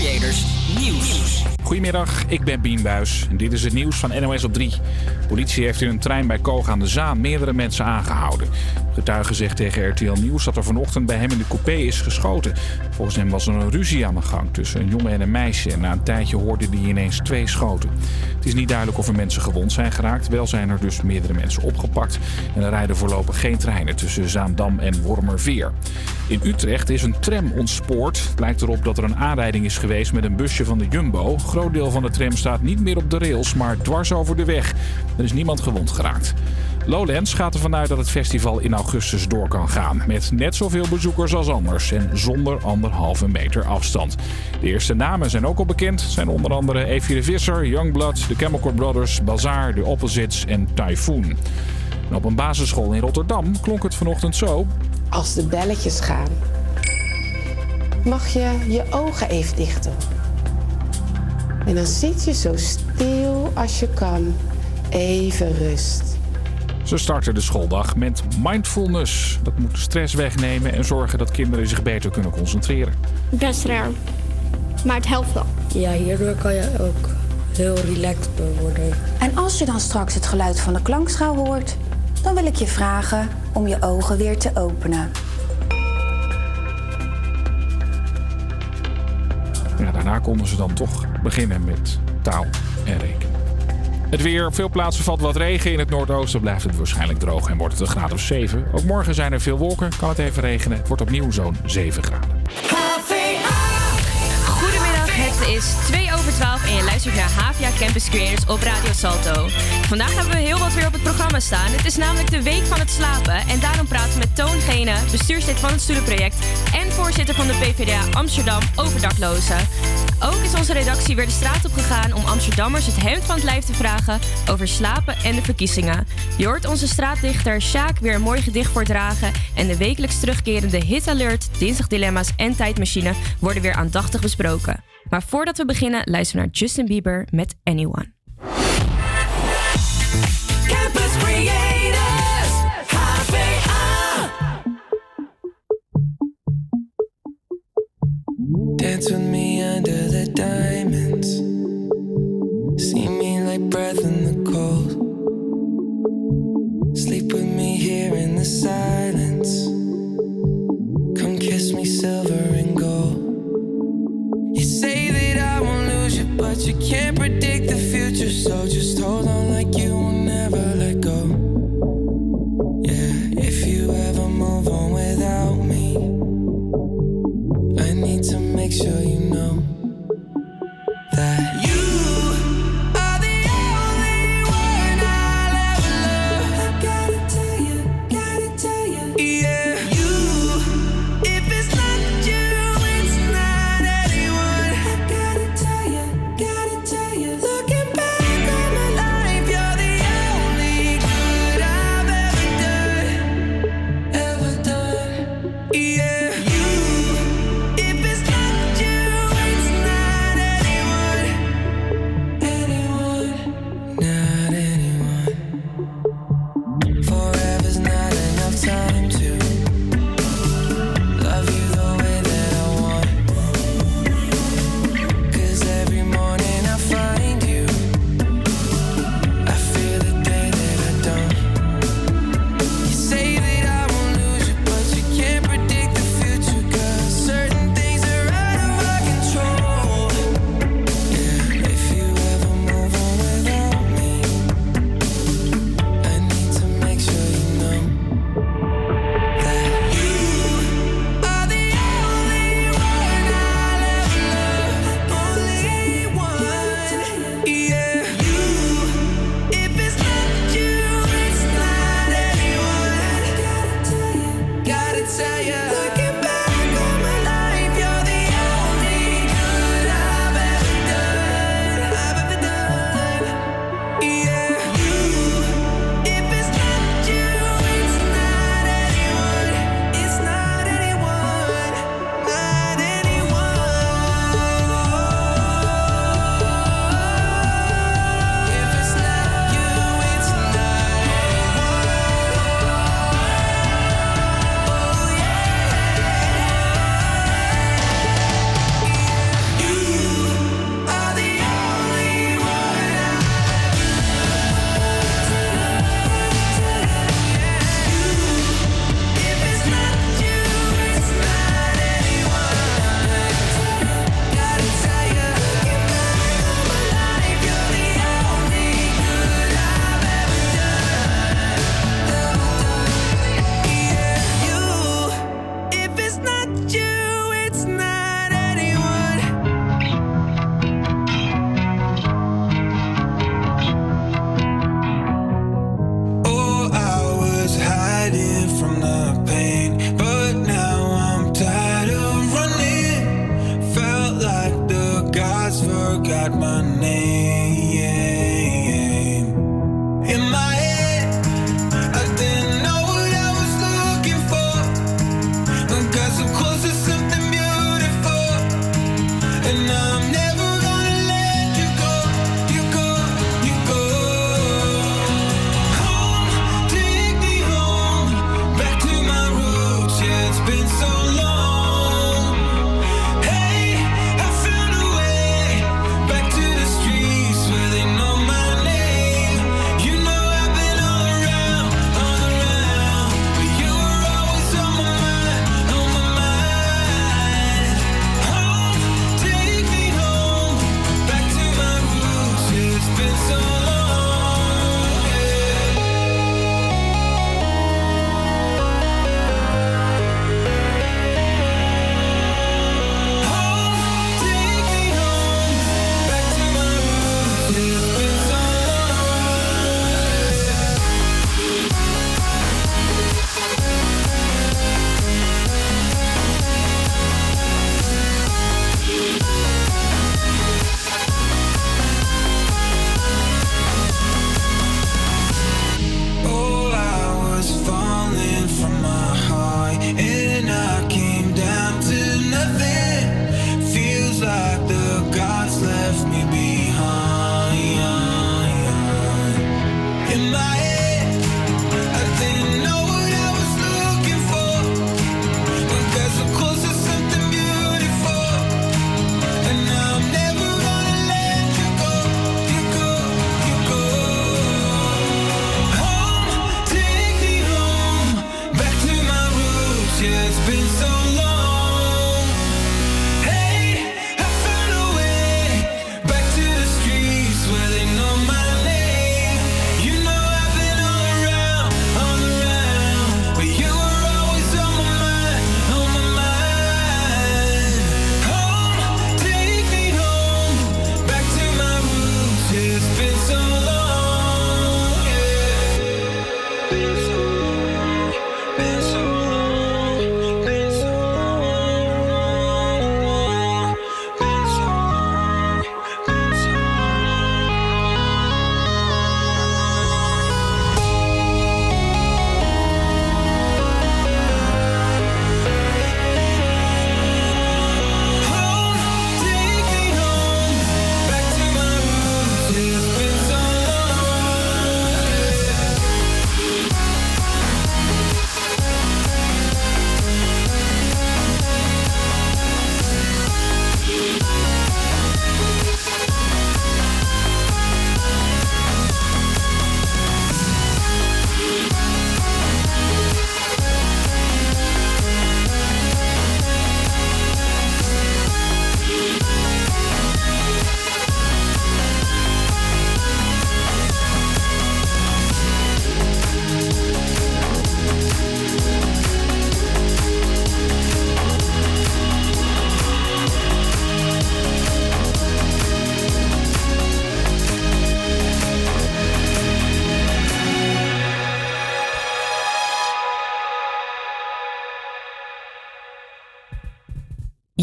Creators Nieuws. Goedemiddag, ik ben Bien Buis en dit is het nieuws van NOS op 3. Politie heeft in een trein bij Koog aan de Zaan meerdere mensen aangehouden. Getuige zegt tegen RTL Nieuws dat er vanochtend bij hem in de coupé is geschoten. Volgens hem was er een ruzie aan de gang tussen een jongen en een meisje. En na een tijdje hoorde hij ineens twee schoten. Het is niet duidelijk of er mensen gewond zijn geraakt. Wel zijn er dus meerdere mensen opgepakt. En er rijden voorlopig geen treinen tussen Zaandam en Wormerveer. In Utrecht is een tram ontspoord. Het lijkt erop dat er een aanrijding is geweest met een busje van de Jumbo. Groot deel van de tram staat niet meer op de rails, maar dwars over de weg. Er is niemand gewond geraakt. Lowlands gaat ervan uit dat het festival in augustus door kan gaan. Met net zoveel bezoekers als anders en zonder anderhalve meter afstand. De eerste namen zijn ook al bekend. zijn onder andere Evie de Visser, Youngblood, de Chemical Brothers, Bazaar, de Opposites en Typhoon. Op een basisschool in Rotterdam klonk het vanochtend zo. Als de belletjes gaan, mag je je ogen even dicht doen. En dan zit je zo stil als je kan. Even rust. Ze starten de schooldag met mindfulness. Dat moet stress wegnemen en zorgen dat kinderen zich beter kunnen concentreren. Best raar. Maar het helpt wel. Ja, hierdoor kan je ook heel relaxed worden. En als je dan straks het geluid van de klankschaal hoort, dan wil ik je vragen om je ogen weer te openen. Ja, daarna konden ze dan toch beginnen met taal en rekenen. Het weer. Op veel plaatsen valt wat regen. In het noordoosten blijft het waarschijnlijk droog en wordt het een graad of 7. Ook morgen zijn er veel wolken. Kan het even regenen. Het wordt opnieuw zo'n 7 graden. Goedemiddag, het is 2 over 12 en je luistert naar Havia Campus Creators op Radio Salto. Vandaag hebben we heel wat weer op het programma staan. Het is namelijk de Week van het Slapen en daarom praten we met Toon Gene, bestuurslid van het Studentenproject en voorzitter van de PvdA Amsterdam over daklozen. Ook is onze redactie weer de straat op gegaan om Amsterdammers het hemd van het lijf te vragen over slapen en de verkiezingen. Je hoort onze straatdichter Sjaak weer een mooi gedicht voordragen en de wekelijks terugkerende Hit Alert, Dinsdagdilemma's en Tijdmachine worden weer aandachtig besproken. Maar voordat we beginnen, luisteren we naar Justin Bieber met Anyone. Dance with me under the diamonds.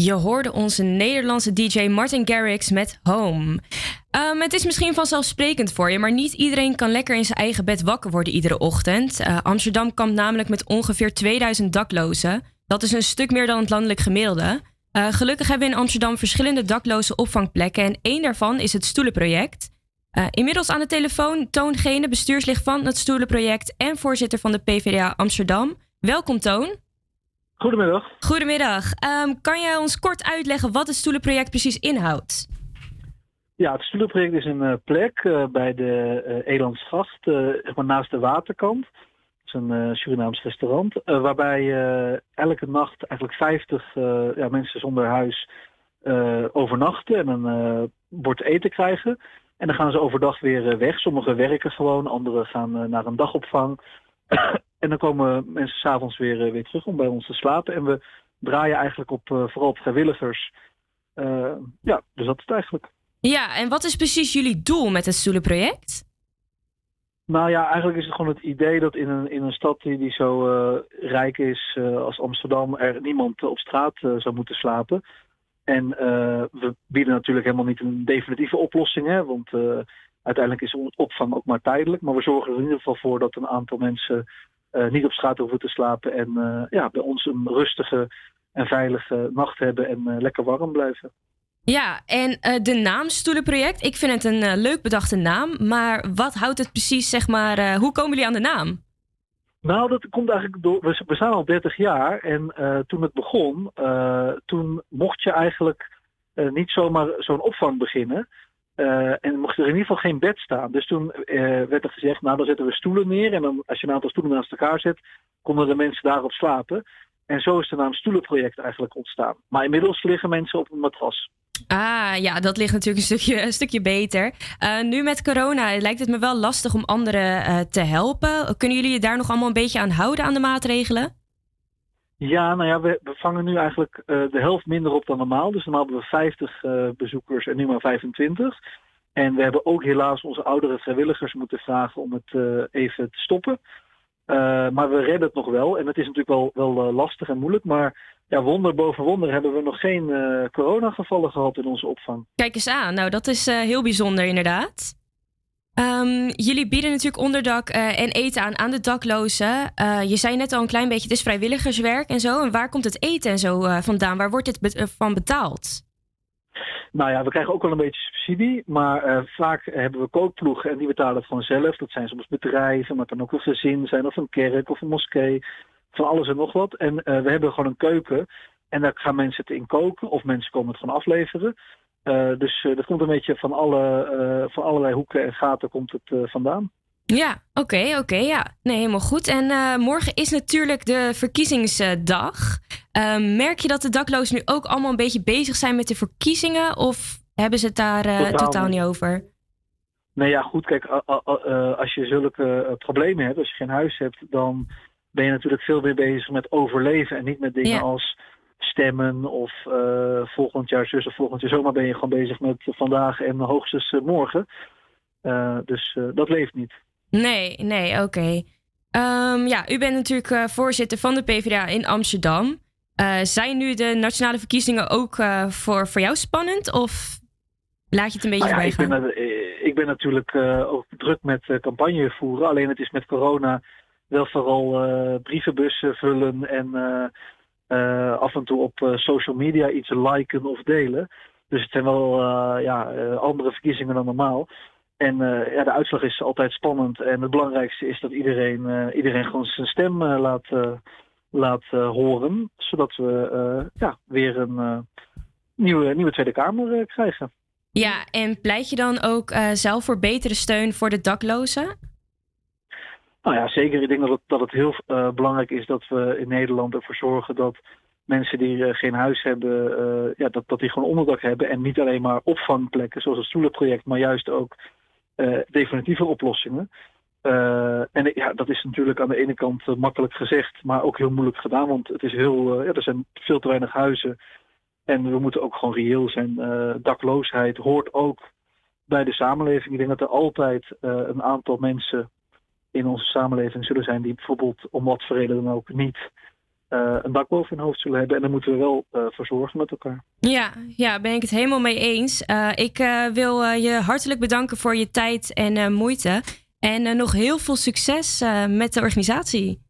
Je hoorde onze Nederlandse DJ Martin Garrix met Home. Ehm, het is misschien vanzelfsprekend voor je, maar niet iedereen kan lekker in zijn eigen bed wakker worden iedere ochtend. Eh, Amsterdam kampt namelijk met ongeveer 2000 daklozen. Dat is een stuk meer dan het landelijk gemiddelde. Eh, gelukkig hebben we in Amsterdam verschillende dakloze opvangplekken en één daarvan is het Stoelenproject. Eh, inmiddels aan de telefoon Toon Gene, bestuurslid van het Stoelenproject en voorzitter van de PvdA Amsterdam. Welkom Toon. Goedemiddag. Goedemiddag. Ehm, kan jij ons kort uitleggen wat het Stoelenproject precies inhoudt? Ja, het Stoelenproject is een eh, plek eh, bij de Elandsgracht, eh, zeg maar naast de waterkant. Het is een Surinaams restaurant, waarbij elke nacht eigenlijk 50 eh, ja, mensen zonder huis overnachten en een bord eten krijgen. En dan gaan ze overdag weer weg. Sommigen werken gewoon, anderen gaan naar een dagopvang. en dan komen mensen s'avonds weer, eh, weer terug om bij ons te slapen. En we draaien eigenlijk op, eh, vooral op vrijwilligers. Eh, ja, dus dat is het eigenlijk. Ja, en wat is precies jullie doel met het Stoelenproject? Nou ja, eigenlijk is het gewoon het idee dat in een, in een stad die, die zo rijk is als Amsterdam er niemand op straat zou moeten slapen. En we bieden natuurlijk helemaal niet een definitieve oplossing, hè, want uiteindelijk is opvang ook maar tijdelijk. Maar we zorgen er in ieder geval voor dat een aantal mensen eh, niet op straat hoeven te slapen en eh, ja, bij ons een rustige en veilige nacht hebben en eh, lekker warm blijven. Ja, en de naam Stoelenproject, ik vind het een leuk bedachte naam. Maar wat houdt het precies, zeg maar, hoe komen jullie aan de naam? Nou, dat komt eigenlijk door. We, we zijn al 30 jaar en toen het begon, toen mocht je eigenlijk niet zomaar zo'n opvang beginnen. Eh, en mocht er in ieder geval geen bed staan. Dus toen eh, werd er gezegd, nou dan zetten we stoelen neer. En dan, als je een aantal stoelen naast elkaar zet, konden de mensen daarop slapen. En zo is de naam Stoelenproject eigenlijk ontstaan. Maar inmiddels liggen mensen op een matras. Ah, ja, dat ligt natuurlijk een stukje, een stukje beter. Eh, nu met corona lijkt het me wel lastig om anderen te helpen. Kunnen jullie je daar nog allemaal een beetje aan houden aan de maatregelen? Ja, nou ja, we, vangen nu eigenlijk eh, de helft minder op dan normaal. Dus normaal hebben we 50 eh, bezoekers en nu maar 25. En we hebben ook helaas onze oudere vrijwilligers moeten vragen om het eh, even te stoppen. Maar we redden het nog wel. En het is natuurlijk wel, wel lastig en moeilijk. Maar ja, wonder boven wonder hebben we nog geen coronagevallen gehad in onze opvang. Kijk eens aan. Nou, dat is heel bijzonder inderdaad. Ehm, jullie bieden natuurlijk onderdak eh, en eten aan aan de daklozen. Eh, je zei net al een klein beetje, het is vrijwilligerswerk en zo. En waar komt het eten en zo eh, vandaan? Waar wordt dit van betaald? Nou ja, we krijgen ook wel een beetje subsidie, maar vaak hebben we kookploegen en die betalen het gewoon zelf. Dat zijn soms bedrijven, maar het kan ook een gezin zijn of een kerk of een moskee. Van alles en nog wat. En we hebben gewoon een keuken en daar gaan mensen het in koken of mensen komen het gewoon afleveren. Eh, dus eh, dat komt een beetje van, alle, eh, van allerlei hoeken en gaten komt het vandaan. Ja, oké, oké, ja. Nee, helemaal goed. En morgen is natuurlijk de verkiezingsdag. Ehm, merk je dat de daklozen nu ook allemaal een beetje bezig zijn met de verkiezingen? Of hebben ze het daar eh, Totaal totaal, niet. over? Nee, ja, goed. Kijk, als je zulke problemen hebt, als je geen huis hebt, dan ben je natuurlijk veel meer bezig met overleven en niet met dingen Ja. als stemmen of eh, volgend jaar zus of volgend jaar zomaar ben je gewoon bezig met vandaag en hoogstens eh, morgen. Eh, dus dat leeft niet. Nee, nee, oké. Ehm, ja, u bent natuurlijk voorzitter van de PvdA in Amsterdam. Zijn nu de nationale verkiezingen ook voor, voor jou spannend? Of laat je het een beetje Nou ja, ik, ben, ik ben natuurlijk ook druk met campagne voeren. Alleen het is met corona wel vooral brievenbussen vullen en af en toe op eh, social media iets liken of delen. Dus het zijn wel eh, ja, eh, andere verkiezingen dan normaal. En eh, ja, de uitslag is altijd spannend. En het belangrijkste is dat iedereen, eh, iedereen gewoon zijn stem eh, laat, eh, laat eh, horen. Zodat we eh, ja, weer een eh, nieuwe, nieuwe Tweede Kamer eh, krijgen. Ja, en pleit je dan ook eh, zelf voor betere steun voor de daklozen? Nou ja, zeker. Ik denk dat het, dat het heel eh, belangrijk is dat we in Nederland ervoor zorgen dat mensen die eh, geen huis hebben, eh, ja, dat, dat die gewoon onderdak hebben. En niet alleen maar opvangplekken, zoals het stoelenproject, maar juist ook definitieve oplossingen. En ja, dat is natuurlijk aan de ene kant makkelijk gezegd, maar ook heel moeilijk gedaan. Want het is heel, ja, er zijn veel te weinig huizen. En we moeten ook gewoon reëel zijn. Dakloosheid hoort ook bij de samenleving. Ik denk dat er altijd een aantal mensen in onze samenleving zullen zijn die bijvoorbeeld om wat voor reden dan ook niet eh, een dak boven hun hoofd zullen hebben. En daar moeten we wel eh, voor zorgen met elkaar. Ja, ja, ben ik het helemaal mee eens. Eh, ik wil je hartelijk bedanken voor je tijd en moeite. En nog heel veel succes met de organisatie.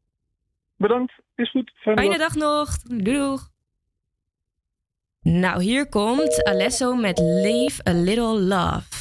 Bedankt, is goed. Fijne, Fijne dag. dag nog. Doei doeg. Nou, hier komt Alesso met Leave a Little Love.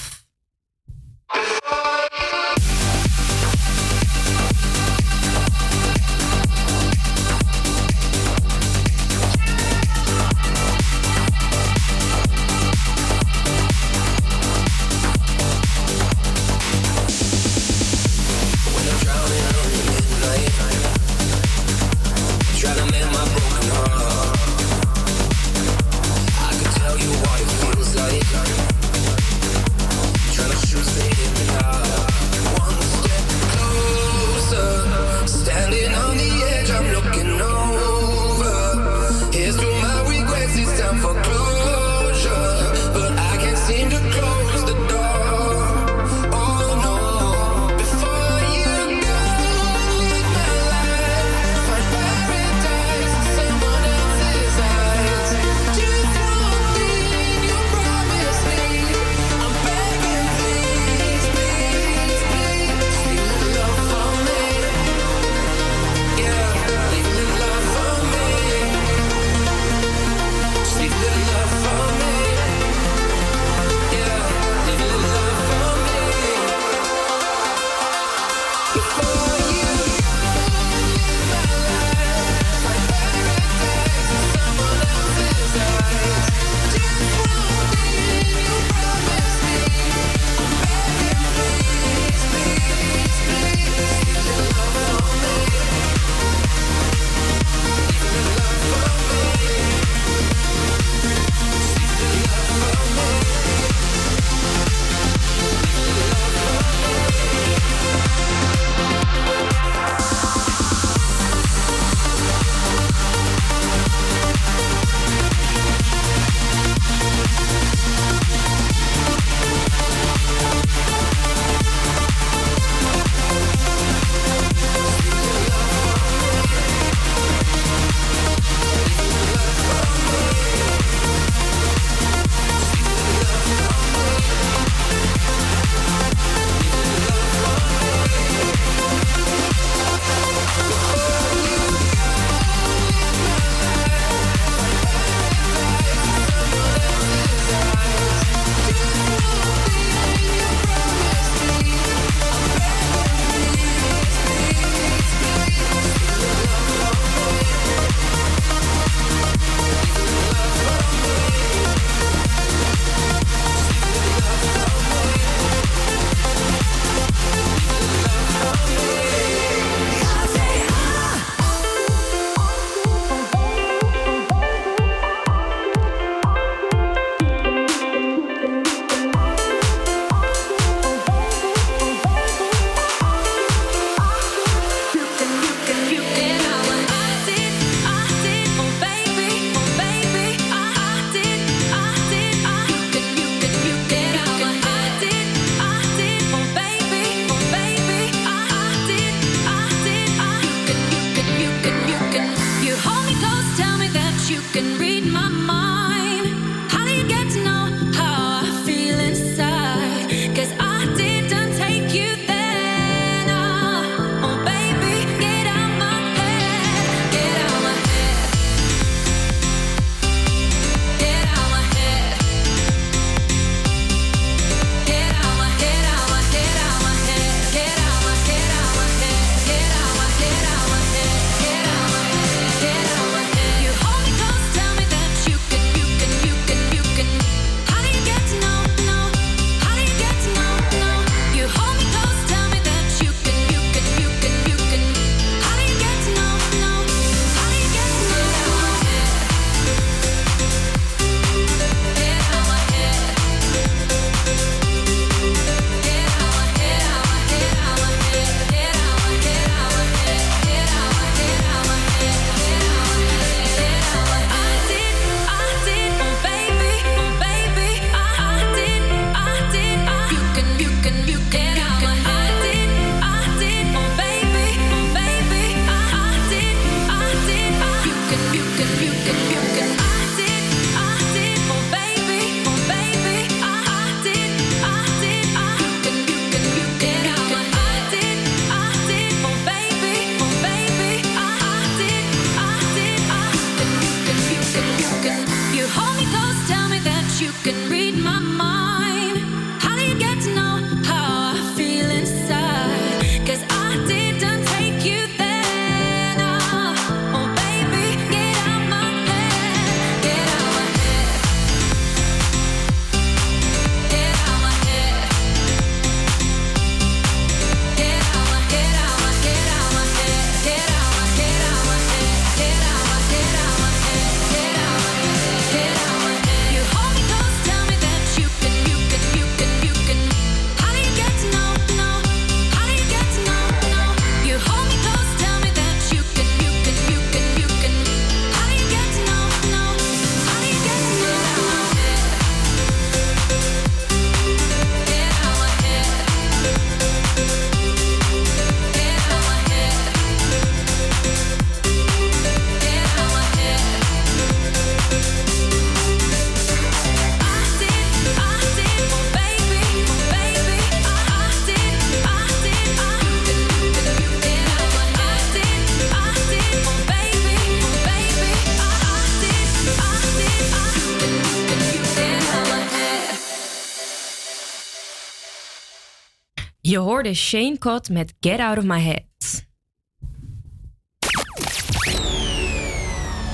Hoorde Shane Cott met Get Out of My Head.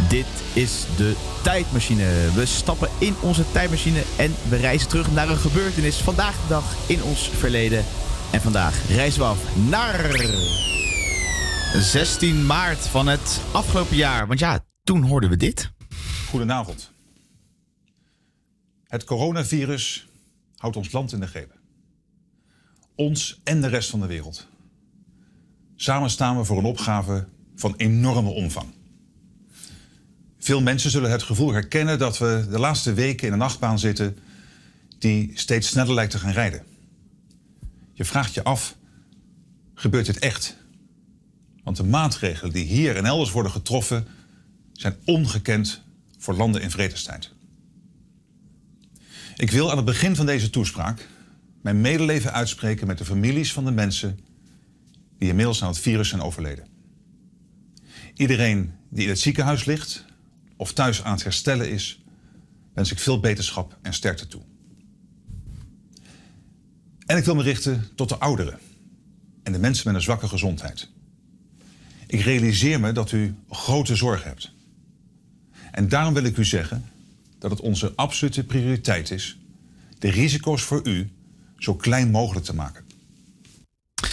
Dit is de tijdmachine. We stappen in onze tijdmachine en we reizen terug naar een gebeurtenis vandaag de dag in ons verleden. En vandaag reizen we af naar 16 maart van het afgelopen jaar. Want ja, toen hoorden we dit. Goedenavond. Het coronavirus houdt ons land in de greep. Ons en de rest van de wereld. Samen staan we voor een opgave van enorme omvang. Veel mensen zullen het gevoel herkennen dat we de laatste weken in een achtbaan zitten die steeds sneller lijkt te gaan rijden. Je vraagt je af, gebeurt dit echt? Want de maatregelen die hier en elders worden getroffen zijn ongekend voor landen in vredestijd. Ik wil aan het begin van deze toespraak mijn medeleven uitspreken met de families van de mensen die inmiddels aan het virus zijn overleden. Iedereen die in het ziekenhuis ligt of thuis aan het herstellen is, wens ik veel beterschap en sterkte toe. En ik wil me richten tot de ouderen en de mensen met een zwakke gezondheid. Ik realiseer me dat u grote zorg hebt. En daarom wil ik u zeggen dat het onze absolute prioriteit is de risico's voor u zo klein mogelijk te maken.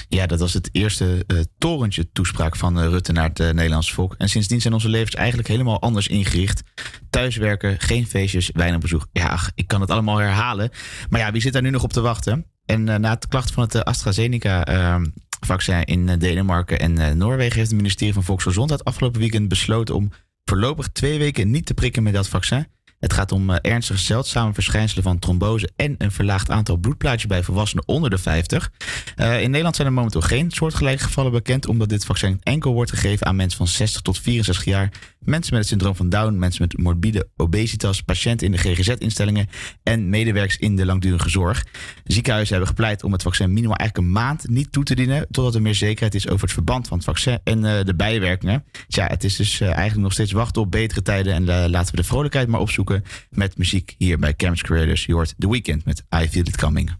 Ja, dat was het eerste eh, torentje toespraak van eh, Rutte naar het eh, Nederlandse volk. En sindsdien zijn onze levens eigenlijk helemaal anders ingericht. Thuiswerken, geen feestjes, weinig bezoek. Ja, ik kan het allemaal herhalen. Maar ja, wie zit daar nu nog op te wachten? En na het klacht van het eh, AstraZeneca-vaccin in eh, Denemarken en Noorwegen... heeft het ministerie van Volksgezondheid afgelopen weekend besloten... om voorlopig twee weken niet te prikken met dat vaccin. Het gaat om eh, ernstige zeldzame verschijnselen van trombose en een verlaagd aantal bloedplaatjes bij volwassenen onder de 50. Eh, in Nederland zijn er momenteel geen soortgelijke gevallen bekend, omdat dit vaccin enkel wordt gegeven aan mensen van 60 tot 64 jaar, mensen met het syndroom van Down, mensen met morbide obesitas, patiënten in de GGZ-instellingen en medewerkers in de langdurige zorg. Ziekenhuizen hebben gepleit om het vaccin minimaal eigenlijk een maand niet toe te dienen, totdat er meer zekerheid is over het verband van het vaccin en eh, de bijwerkingen. Tja, het is dus eigenlijk nog steeds wachten op betere tijden en laten we de vrolijkheid maar opzoeken met muziek hier bij Campus Creators. Je hoort The Weeknd met I Feel It Coming.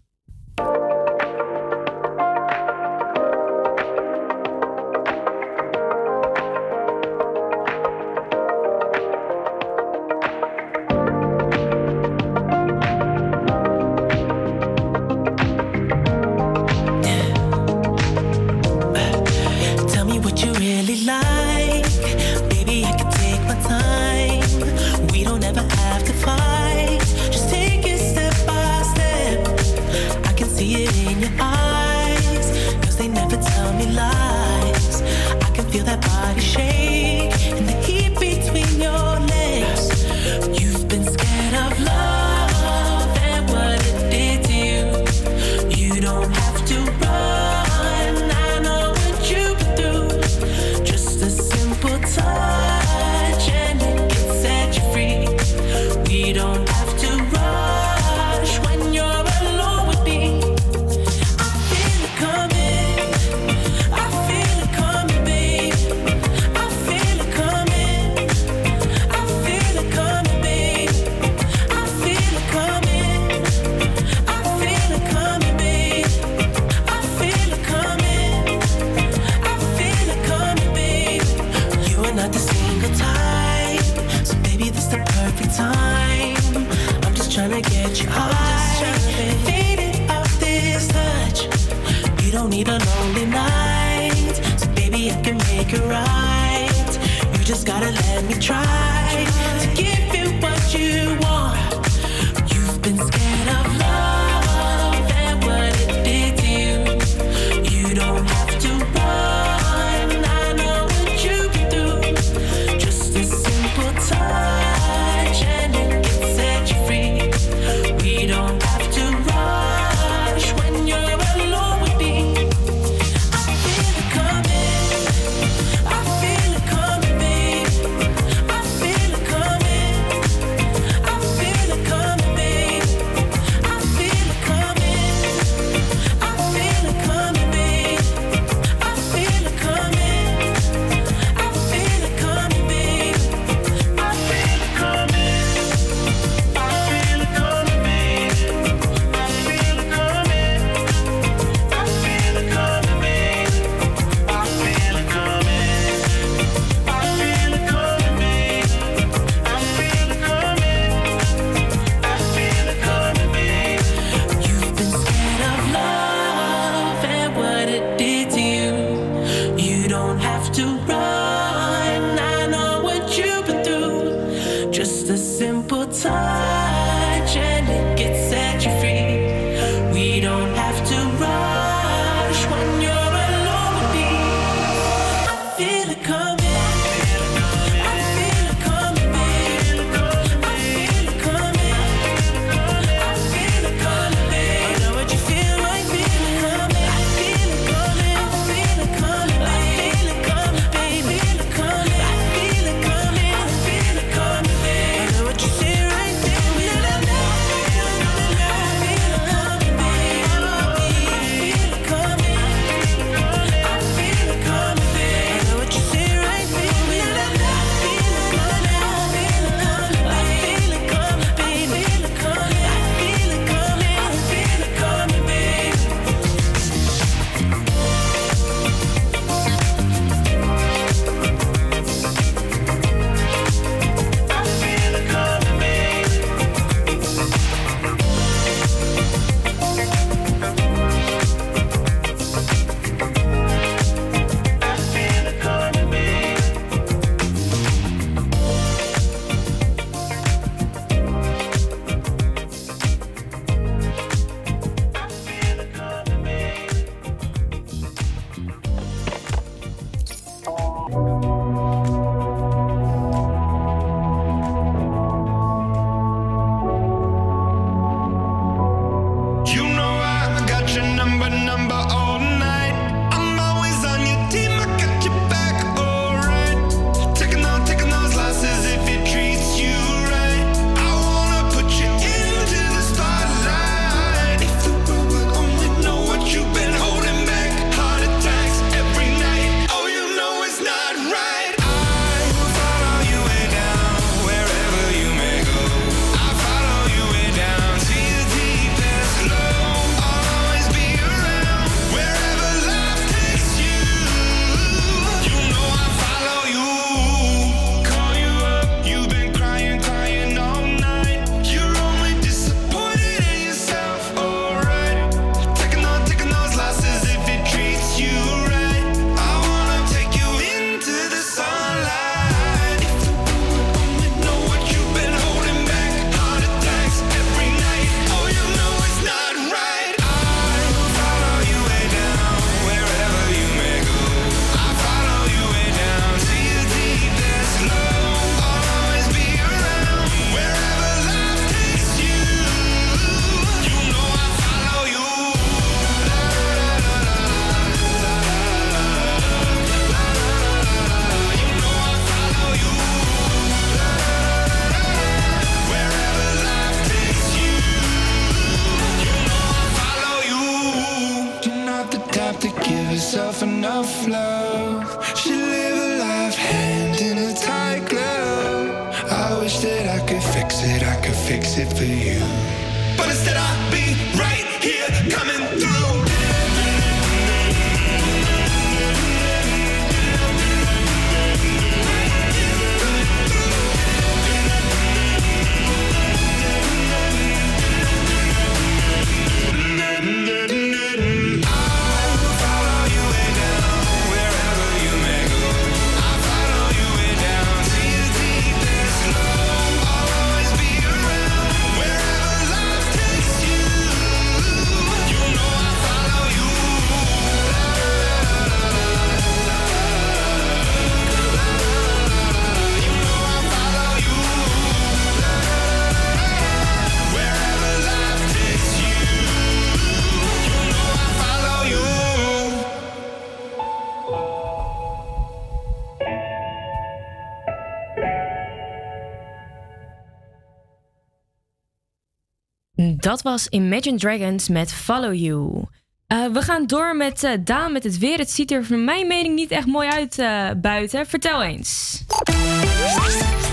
dat was Imagine Dragons met Follow You. Eh, we gaan door met eh, Daan met het weer. Het ziet er van mijn mening niet echt mooi uit eh, buiten. Vertel eens.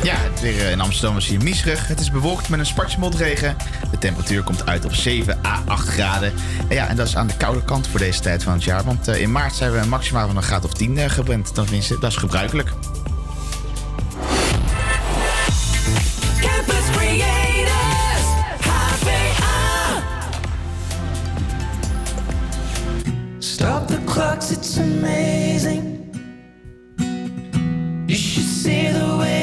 Ja, het weer in Amsterdam is hier miserig. Het is bewolkt met een spartje motregen. De temperatuur komt uit op 7 à 8 graden. En ja, en dat is aan de koude kant voor deze tijd van het jaar. Want in maart zijn we maximaal van een graad of 10 gewend. Tenminste, dat is gebruikelijk. clocks, it's amazing. You should see the way.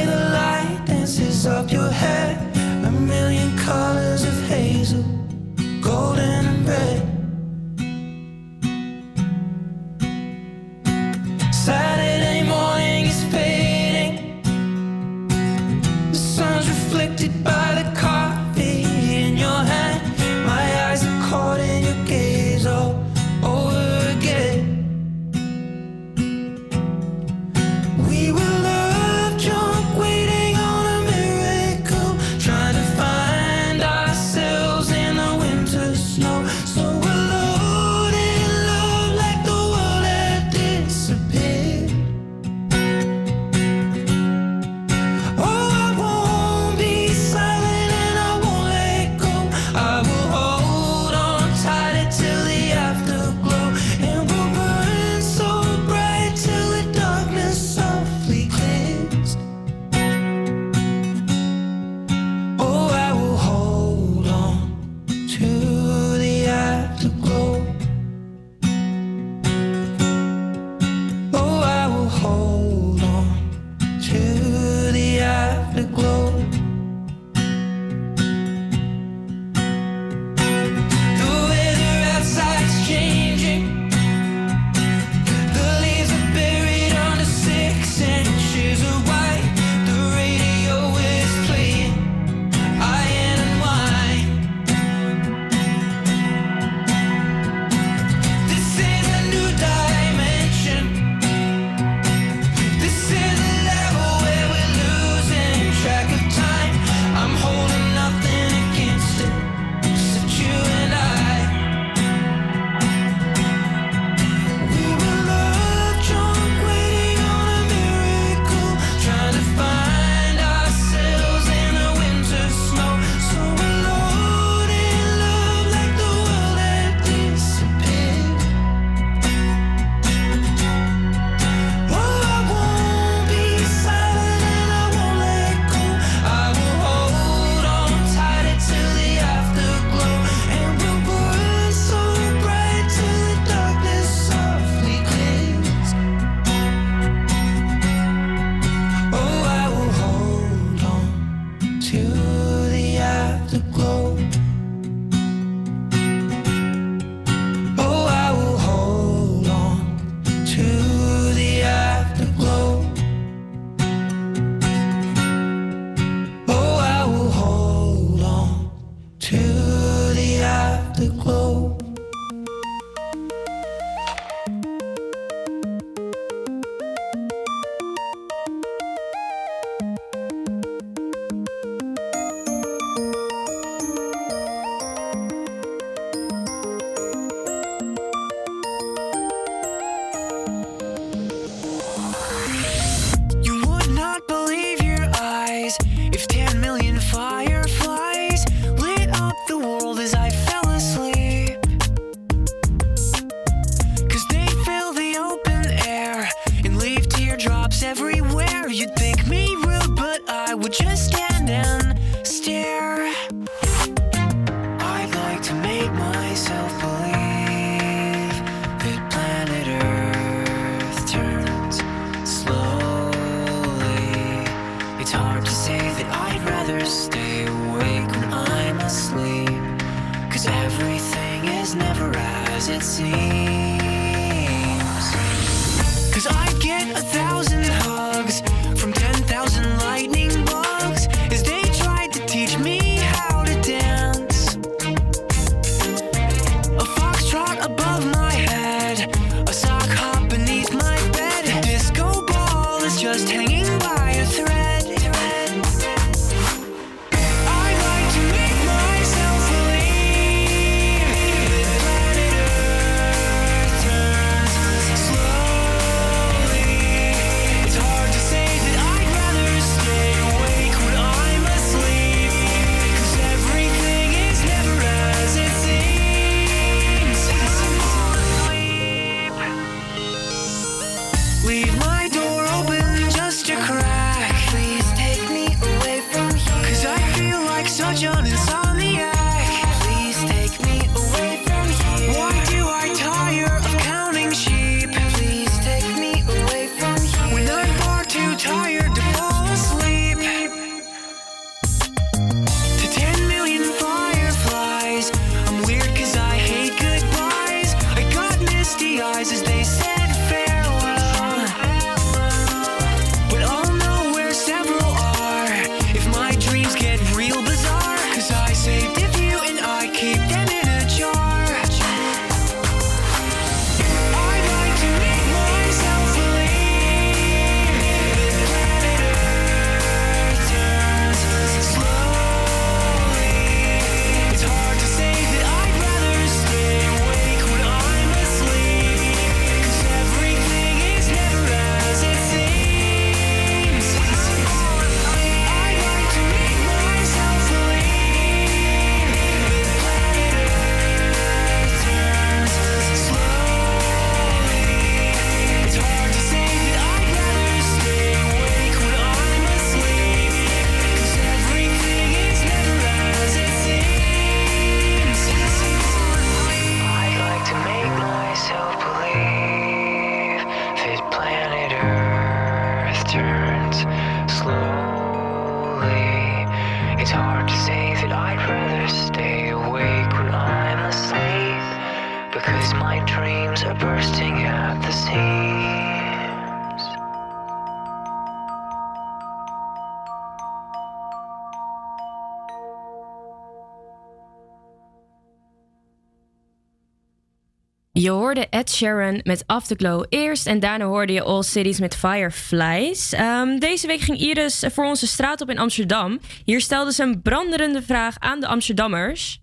Je hoorde Ed Sheeran met Afterglow eerst en daarna hoorde je All Cities met Fireflies. Ehm, deze week ging Iris voor onze straat op in Amsterdam. Hier stelde ze een branderende vraag aan de Amsterdammers.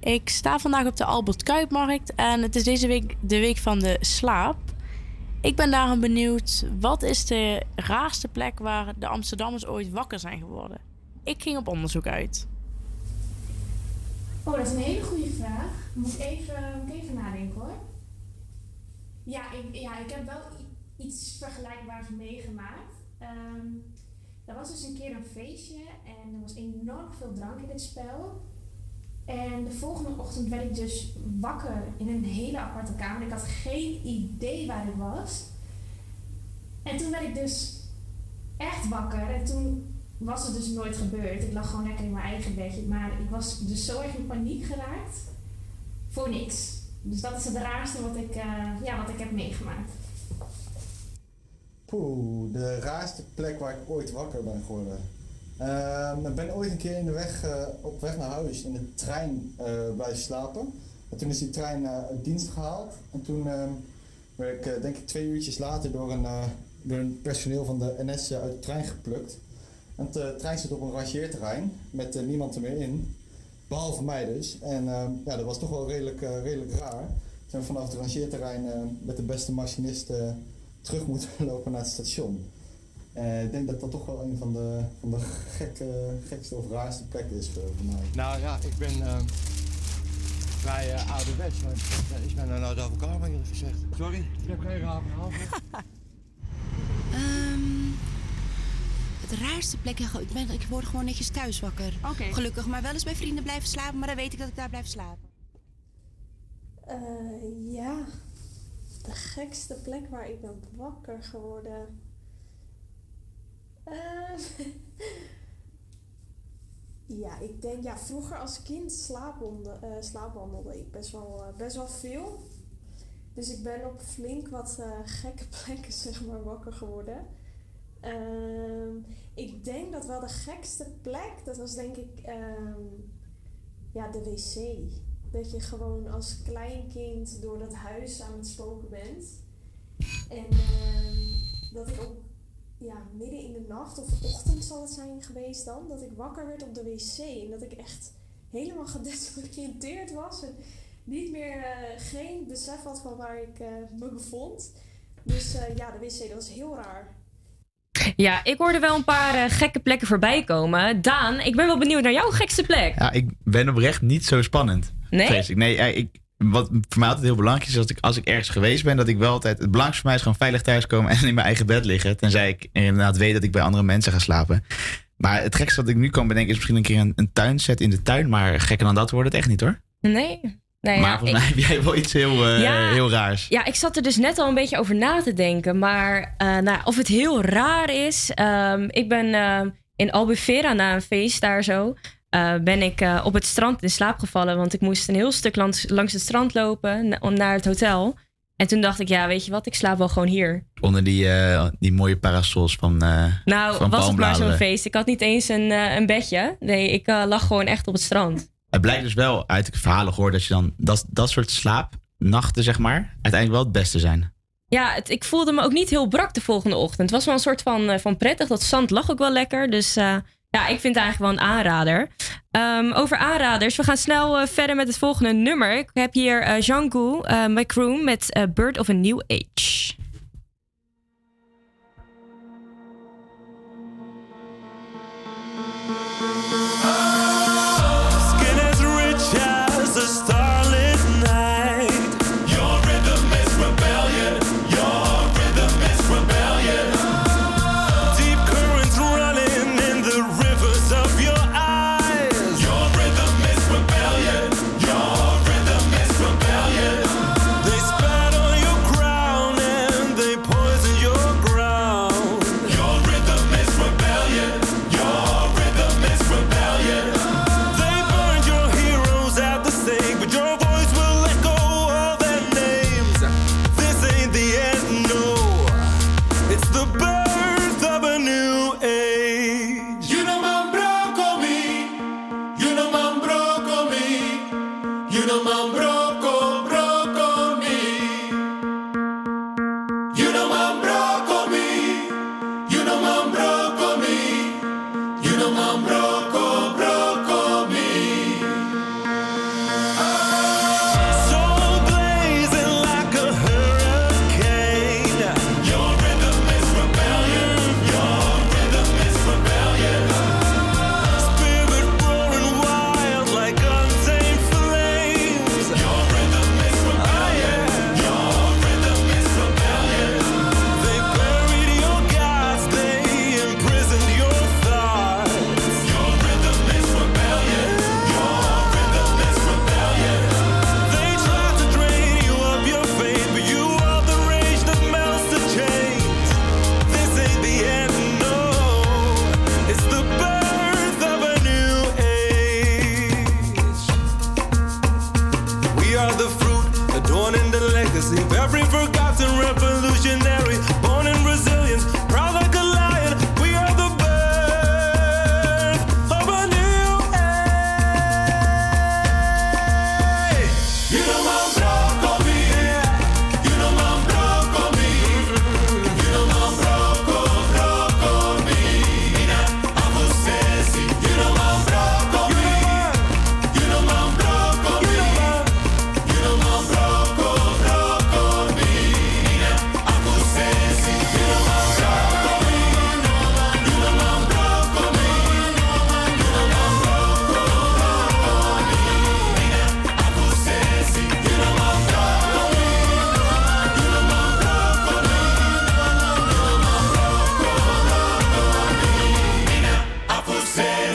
Ik sta vandaag op de Albert Kuipmarkt en het is deze week de week van de slaap. Ik ben daarom benieuwd, wat is de raarste plek waar de Amsterdammers ooit wakker zijn geworden? Ik ging op onderzoek uit. Oh, dat is een hele goede vraag. Moet ik even, moet even nadenken hoor. Ja, ik, ja, ik heb wel iets vergelijkbaars meegemaakt. Ehm er was dus een keer een feestje en er was enorm veel drank in het spel. En de volgende ochtend werd ik dus wakker in een hele aparte kamer. Ik had geen idee waar ik was. En toen werd ik dus echt wakker. En toen was het dus nooit gebeurd. Ik lag gewoon lekker in mijn eigen bedje. Maar ik was dus zo erg in paniek geraakt. Voor niks. Dus dat is het raarste wat ik, eh, ja, wat ik heb meegemaakt. Poeh, de raarste plek waar ik ooit wakker ben geworden. Ehm, ik ben ooit een keer in de weg, eh, op weg naar huis in de trein eh blijven slapen. En toen is die trein uit dienst gehaald. En toen ehm, werd ik, denk ik, twee uurtjes later door een, door personeel van de NS uit de trein geplukt. En de trein zit op een rangeerterrein met niemand er meer in. Behalve mij dus. En ehm, ja, dat was toch wel redelijk, eh, redelijk raar. Toen zijn we vanaf het rangeerterrein eh, met de beste machinist eh, terug moeten lopen naar het station. Eh, ik denk dat dat toch wel een van de, van de gekke, gekste of raarste plekken is voor, voor mij. Nou ja, ik ben eh, vrij uh, ouderwets, maar ik- ik ben nou eerlijk gezegd. Sorry, ik heb geen raar verhaal. Het raarste plek, ik, ben, ik word gewoon netjes thuis wakker. Gelukkig, maar wel eens bij vrienden blijven slapen, maar dan weet ik dat ik daar blijf slapen. Eh, ja, de gekste plek waar ik ben wakker geworden. Eh, ja, ik denk, ja, vroeger als kind slaapwandelde, eh, slaapwandelde ik best wel, eh, best wel veel. Dus ik ben op flink wat eh, gekke plekken, zeg maar, wakker geworden. Ehm, ik denk dat wel de gekste plek, dat was denk ik ehm, ja, de wc. Dat je gewoon als kleinkind door dat huis aan het spoken bent. En ehm, dat ik ook ja, midden in de nacht of ochtend zal het zijn geweest dan, dat ik wakker werd op de wc. En dat ik echt helemaal gedesoriënteerd was. En niet meer, eh, geen besef had van waar ik eh, me bevond. Dus eh, ja, de wc, dat was heel raar. Ja, ik hoorde wel een paar eh, gekke plekken voorbij komen. Daan, ik ben wel benieuwd naar jouw gekste plek. Ja, ik ben oprecht niet zo spannend. Nee? vrees ik. Nee, ja, ik, wat voor mij altijd heel belangrijk is, als ik, als ik ergens geweest ben, dat ik wel altijd... Het belangrijkste voor mij is gewoon veilig thuiskomen en in mijn eigen bed liggen. Tenzij ik inderdaad weet dat ik bij andere mensen ga slapen. Maar het gekste wat ik nu kan bedenken is misschien een keer een, een tuinset in de tuin. Maar gekker dan dat wordt het echt niet hoor. Nee. Maar ja, volgens ik- mij heb jij wel iets heel, eh, Ja. heel raars. Ja, ik zat er dus net al een beetje over na te denken. Maar eh, nou, of het heel raar is. ehm, ik ben eh, in Albufeira na een feest daar zo. eh, ben ik op het strand in slaap gevallen. Want ik moest een heel stuk langs, langs het strand lopen om naar het hotel. En toen dacht ik, ja, weet je wat, ik slaap wel gewoon hier. Onder die, die mooie parasols van eh Nou, van was het maar zo'n feest. Ik had niet eens een, een bedje. Nee, ik lag gewoon echt op het strand. Het blijkt dus wel uit de verhalen gehoord dat je dan dat, dat soort slaapnachten, zeg maar, uiteindelijk wel het beste zijn. Ja, het, ik voelde me ook niet heel brak de volgende ochtend. Het was wel een soort van, eh, van prettig. Dat zand lag ook wel lekker. Dus eh, ja, ik vind het eigenlijk wel een aanrader. Ehm, over aanraders. We gaan snel eh, verder met het volgende nummer. Ik heb hier eh Jean-Gu eh McCroom met Bird of a New Age.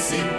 see.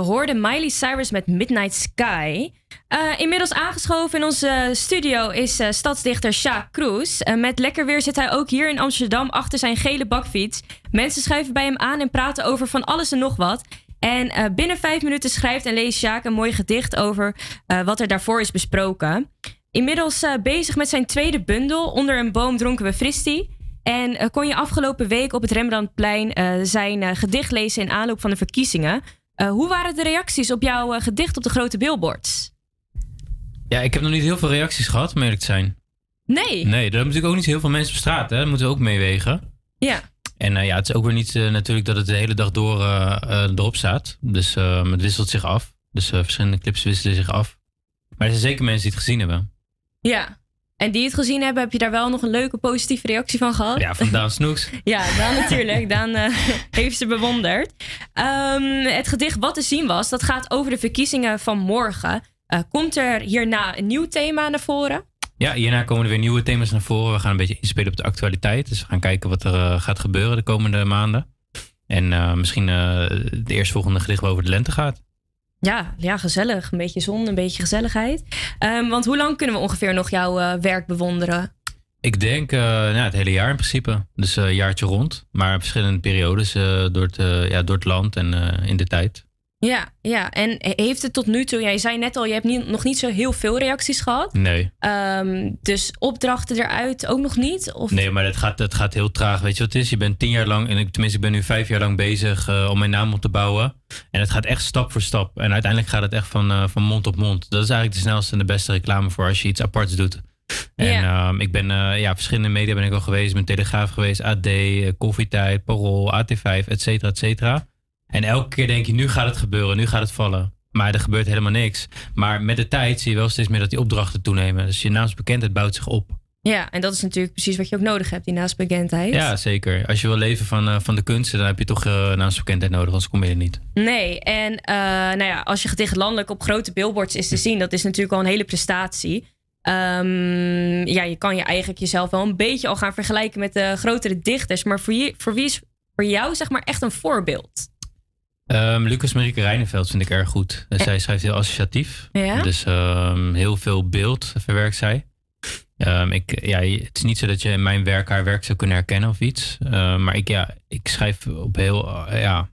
Hoorde Miley Cyrus met Midnight Sky. Eh, inmiddels aangeschoven in onze studio is eh, stadsdichter Sjaak Kroes. Eh, met lekker weer zit hij ook hier in Amsterdam achter zijn gele bakfiets. Mensen schuiven bij hem aan en praten over van alles en nog wat. En binnen vijf minuten schrijft en leest Sjaak een mooi gedicht over wat er daarvoor is besproken. Inmiddels bezig met zijn tweede bundel, Onder een boom dronken we fristie. En kon je afgelopen week op het Rembrandtplein zijn gedicht lezen in aanloop van de verkiezingen. Eh, hoe waren de reacties op jouw eh, gedicht op de grote billboards? Ja, ik heb nog niet heel veel reacties gehad, eerlijk te zijn. Nee. Nee, er zijn natuurlijk ook niet heel veel mensen op straat. Hè? Dat moeten we ook meewegen. Ja. En eh, ja, het is ook weer niet natuurlijk dat het de hele dag door erop staat. Dus het wisselt zich af. Dus verschillende clips wisselen zich af. Maar er zijn zeker mensen die het gezien hebben. Ja. En die het gezien hebben, heb je daar wel nog een leuke positieve reactie van gehad? Ja, van Daan Snoeks. Ja, Daan natuurlijk. Daan eh, heeft ze bewonderd. Ehm, het gedicht Wat te zien was, dat gaat over de verkiezingen van morgen. Eh, komt er hierna een nieuw thema naar voren? Ja, hierna komen er weer nieuwe thema's naar voren. We gaan een beetje inspelen op de actualiteit. Dus we gaan kijken wat er eh, gaat gebeuren de komende maanden. En misschien de eerstvolgende gedicht over de lente gaat. Ja, ja, gezellig. Een beetje zon, een beetje gezelligheid. Ehm, want hoe lang kunnen we ongeveer nog jouw eh, werk bewonderen? Ik denk eh, nou, het hele jaar in principe. Dus eh, een jaartje rond. Maar verschillende periodes eh, door, het, eh, ja, door het land en eh, in de tijd. Ja, ja. En heeft het tot nu toe, ja, je zei net al, je hebt niet, nog niet zo heel veel reacties gehad. Nee. Ehm, dus opdrachten eruit ook nog niet? Of... Nee, maar het gaat, het gaat heel traag. Weet je wat het is? Je bent tien jaar lang, en ik, tenminste ik ben nu vijf jaar lang bezig eh, om mijn naam op te bouwen. En het gaat echt stap voor stap. En uiteindelijk gaat het echt van, eh, van mond op mond. Dat is eigenlijk de snelste en de beste reclame voor als je iets aparts doet. En ehm, ik ben, eh, ja, verschillende media ben ik al geweest. Ik ben Telegraaf geweest, AD, Koffietijd, Parool, AT5, et cetera, et cetera. En elke keer denk je, nu gaat het gebeuren, nu gaat het vallen. Maar er gebeurt helemaal niks. Maar met de tijd zie je wel steeds meer dat die opdrachten toenemen. Dus je naamsbekendheid bouwt zich op. Ja, en dat is natuurlijk precies wat je ook nodig hebt, die naastbekendheid. Ja, zeker. Als je wil leven van, eh, van de kunsten, dan heb je toch uh, naamsbekendheid nodig, anders kom je er niet. Nee, en eh, nou ja, als je gedicht landelijk op grote billboards is te zien, dat is natuurlijk al een hele prestatie. Ehm, ja, je kan je eigenlijk jezelf wel een beetje al gaan vergelijken met de grotere dichters. Maar voor, je, voor wie is voor jou zeg maar echt een voorbeeld? Ehm, Lucas Marieke Rijneveld vind ik erg goed. Dus zij schrijft heel associatief. Ja? Dus ehm, heel veel beeld verwerkt zij. Ehm, ik, ja, het is niet zo dat je in mijn werk haar werk zou kunnen herkennen of iets. Maar ik, ja, ik schrijf op heel, eh, ja,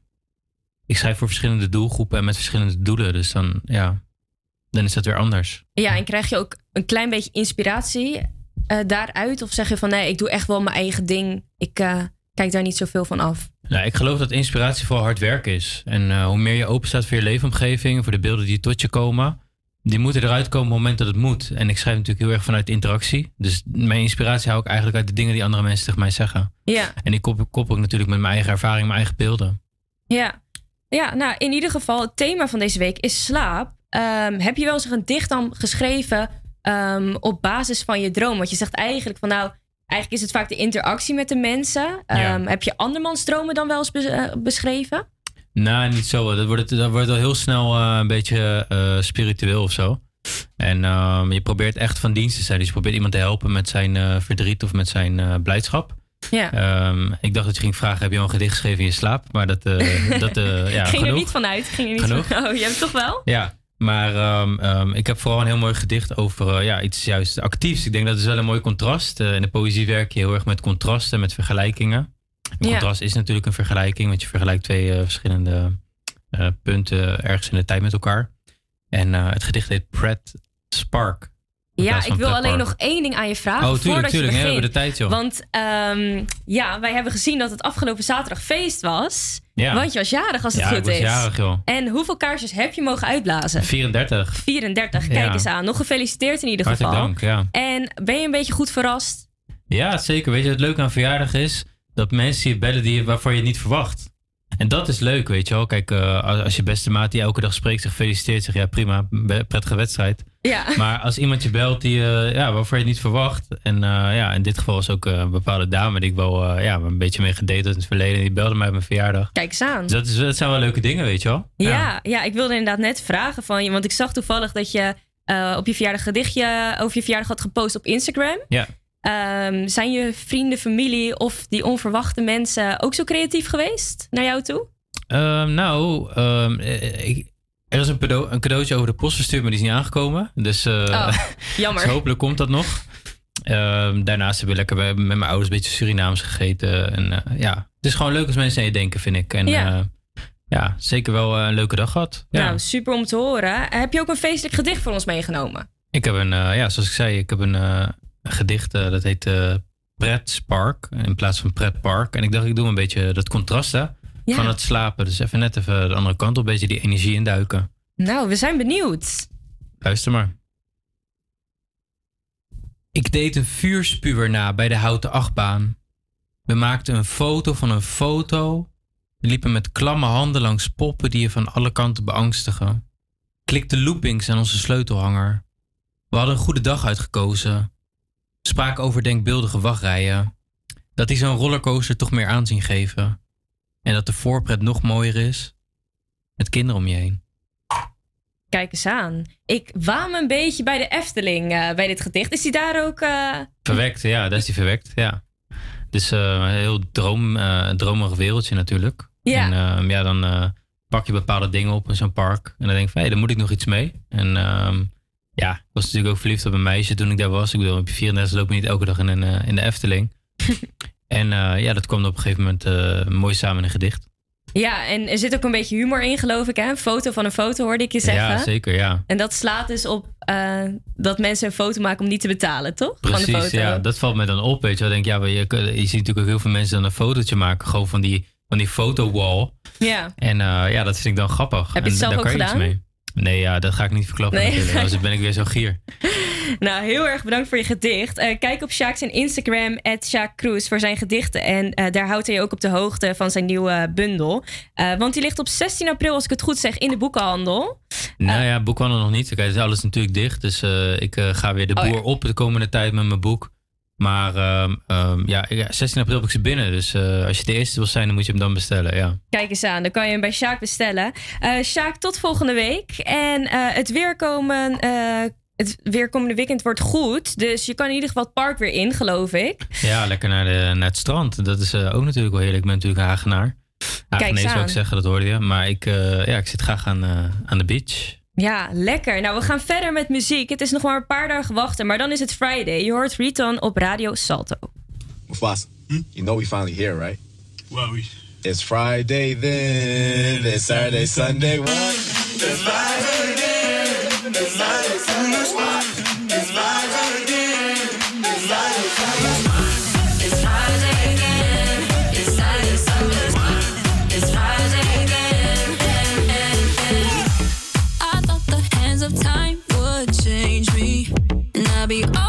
ik schrijf voor verschillende doelgroepen en met verschillende doelen. Dus dan, ja, dan is dat weer anders. Ja, en krijg je ook een klein beetje inspiratie eh, daaruit? Of zeg je van nee, ik doe echt wel mijn eigen ding. Ik eh, kijk daar niet zoveel van af. Nou, ik geloof dat inspiratie vooral hard werken is. En eh, hoe meer je open staat voor je leefomgeving, voor de beelden die tot je komen, die moeten eruit komen op het moment dat het moet. En ik schrijf natuurlijk heel erg vanuit interactie. Dus mijn inspiratie hou ik eigenlijk uit de dingen die andere mensen tegen mij zeggen. Ja. En die koppel, koppel ik natuurlijk met mijn eigen ervaring, mijn eigen beelden. Ja. Ja, nou in ieder geval, het thema van deze week is slaap. Ehm, heb je wel eens een gedicht dan geschreven ehm, op basis van je droom? Want je zegt eigenlijk van nou, eigenlijk is het vaak de interactie met de mensen. Ja. Ehm, Heb je andermans dromen dan wel eens eh, beschreven? Nou, niet zo. Dat wordt, dat wordt wel heel snel eh, een beetje eh, spiritueel of zo. En ehm, je probeert echt van dienst te zijn. Dus je probeert iemand te helpen met zijn verdriet of met zijn blijdschap. Ja. Ehm, ik dacht dat je ging vragen, heb je al een gedicht geschreven in je slaap? Maar dat, dat ja, ging er niet vanuit. Ging er niet Genoeg? Van, oh, je hebt toch wel? Ja, maar ehm, ehm, ik heb vooral een heel mooi gedicht over eh, ja, iets juist actiefs. Ik denk dat is wel een mooi contrast. Eh, in de poëzie werk je heel erg met contrasten, met vergelijkingen. Een Ja. contrast is natuurlijk een vergelijking, want je vergelijkt twee eh, verschillende punten ergens in de tijd met elkaar. En het gedicht heet Pret Spark. Ja, ik wil alleen nog één ding aan je vragen. Oh, tuurlijk, voordat tuurlijk. je Nee, we hebben de tijd, joh. Want ehm, ja, wij hebben gezien dat het afgelopen zaterdag feest was. Ja. Want je was jarig als het Ja, goed ik was is. jarig, joh. En hoeveel kaarsjes heb je mogen uitblazen? 34. 34, Ja. kijk eens aan. Nog gefeliciteerd in ieder Hartelijk geval. dank, ja. En ben je een beetje goed verrast? Ja, zeker. Weet je, het leuke aan verjaardag is dat mensen je bellen die, waarvoor je het niet verwacht. En dat is leuk, weet je wel. Kijk, eh, als, je beste maat die elke dag spreekt, zich feliciteert, zeg ja, prima, prettige wedstrijd. Ja. Maar als iemand je belt die, eh, ja, waarvoor je het niet verwacht. En eh, ja, in dit geval was ook eh, een bepaalde dame die ik wel ja, een beetje mee gedate had in het verleden. Die belde mij op mijn verjaardag. Kijk eens aan. Dus dat, is, dat zijn wel leuke dingen, weet je wel. Ja, ja, ik wilde inderdaad net vragen van je. Want ik zag toevallig dat je op je verjaardag gedichtje over je verjaardag had gepost op Instagram. Ja. Ehm, zijn je vrienden, familie of die onverwachte mensen ook zo creatief geweest naar jou toe? Ehm, nou, ehm, eh, ik, er is een, cadeau, een cadeautje over de post verstuurd, maar die is niet aangekomen. Dus, eh, Oh, jammer. dus hopelijk komt dat nog. Ehm, daarnaast heb ik lekker met mijn ouders een beetje Surinaams gegeten. En eh, ja, het is gewoon leuk als mensen aan je denken, vind ik. En Ja. ja, ja zeker wel eh, een leuke dag gehad. Ja. Nou, super om te horen. Heb je ook een feestelijk gedicht voor ons meegenomen? Ik heb een, eh, ja, zoals ik zei, ik heb een, eh, een gedicht eh, dat heet eh Pret Spark in plaats van Pret Park. En ik dacht, ik doe een beetje dat contrast hè, Ja. van het slapen. Dus even net even de andere kant op, een beetje die energie induiken. Nou, we zijn benieuwd. Luister maar. Ik deed een vuurspuwer na bij de houten achtbaan. We maakten een foto van een foto. We liepen met klamme handen langs poppen die je van alle kanten beangstigen. Klikten loopings aan onze sleutelhanger. We hadden een goede dag uitgekozen. Spraken over denkbeeldige wachtrijen. Dat die zo'n rollercoaster toch meer aanzien geven. En dat de voorpret nog mooier is. Met kinderen om je heen. Kijk eens aan. Ik waam een beetje bij de Efteling eh, bij dit gedicht. Is die daar ook... eh, Verwekt, ja, dat is die verwekt, ja. Dus een heel droom, dromerig wereldje natuurlijk. Ja. En ehm, ja, dan pak je bepaalde dingen op in zo'n park. En dan denk ik van, hé, daar moet ik nog iets mee. En ehm, ja, ik was natuurlijk ook verliefd op een meisje toen ik daar was. Ik bedoel, op je 34 loop je niet elke dag in, een, in de Efteling. en eh, ja, dat kwam op een gegeven moment eh, mooi samen in een gedicht. Ja, en er zit ook een beetje humor in, geloof ik. Hè? Een foto van een foto, hoorde ik je zeggen. Ja, zeker, ja. En dat slaat dus op eh, dat mensen een foto maken om niet te betalen, toch? van de Precies, foto. ja, dat valt me dan op. Weet je wel, denk, ja, je, je ziet natuurlijk ook heel veel mensen dan een fotootje maken, gewoon van die, van die fotowall. Ja. En ja, dat vind ik dan grappig. Heb je het en zelf ook kan je iets gedaan? mee. Nee, ja, dat ga ik niet verklappen Nee. natuurlijk. Anders ben ik weer zo gier. Nou, heel erg bedankt voor je gedicht. Eh, kijk op Sjaak zijn Instagram, Sjaak voor zijn gedichten. En eh, daar houdt hij je ook op de hoogte van zijn nieuwe bundel. Eh, want die ligt op 16 april, als ik het goed zeg, in de boekenhandel. Nou ja, boekhandel nog niet. Kijk, het is alles natuurlijk dicht. Dus ik ga weer de Oh, boer ja. op de komende tijd met mijn boek. Maar ehm, ehm, ja, ja, 16 april heb ik ze binnen. Dus eh, als je de eerste wil zijn, dan moet je hem dan bestellen. Ja. Kijk eens aan, dan kan je hem bij Sjaak bestellen. Eh Sjaak, tot volgende week. En eh, het, weerkomen, eh, het weerkomende weekend wordt goed. Dus je kan in ieder geval het park weer in, geloof ik. Ja, lekker naar, de, naar het strand. Dat is ook natuurlijk wel heerlijk. Ik ben natuurlijk een Hagenaar. Hagenees eens zou ik zeggen, dat hoorde je. Maar ik, ja, ik zit graag aan, aan de beach. Ja, lekker. Nou, we gaan verder met muziek. Het is nog maar een paar dagen wachten, maar dan is het Friday. Je hoort Riton op Radio Salto. Mufasa, hm? you know we finally here, right? Well, we... It's Friday then, it's Saturday, Sunday, one. It's Friday then, it's Friday, Sunday. It's Friday then, it's Friday, Sunday, be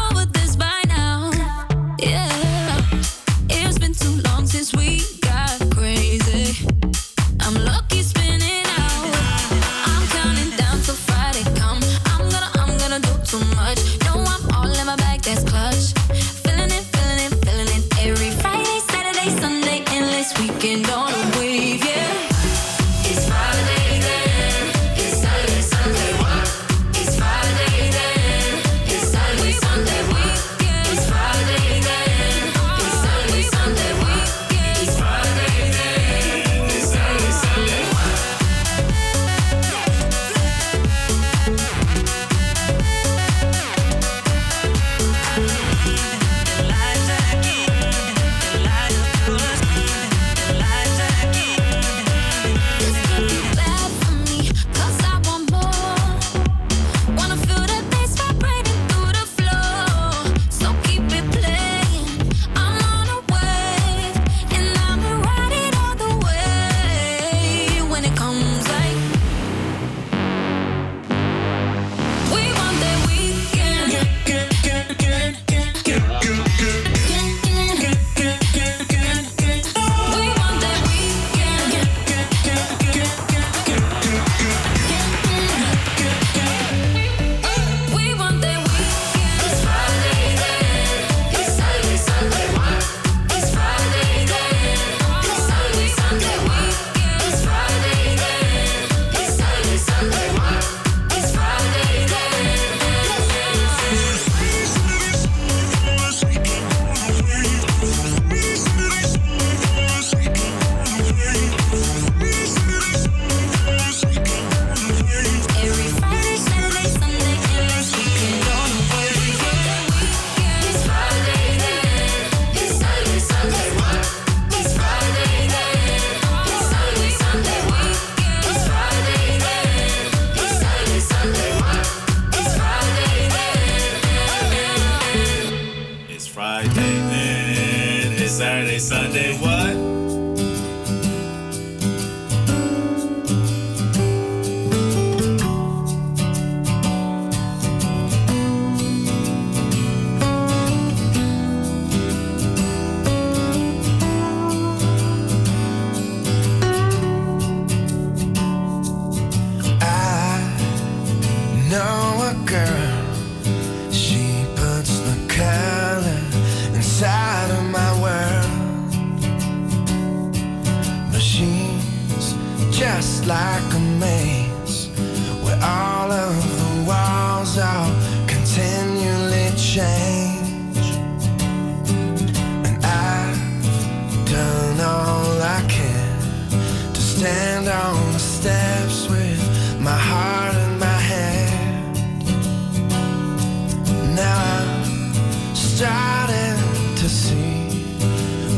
starting to see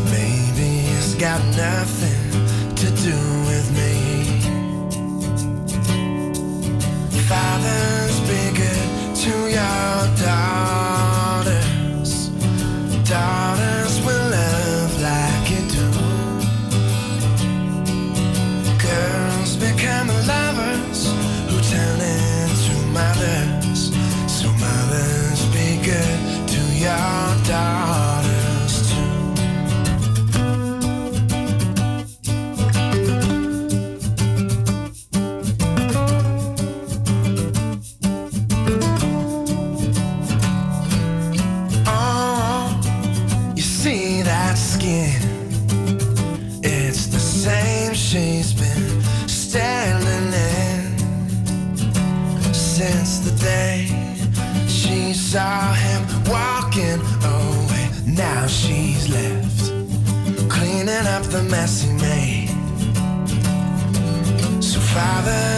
maybe it's got nothing to do with me. Father. father.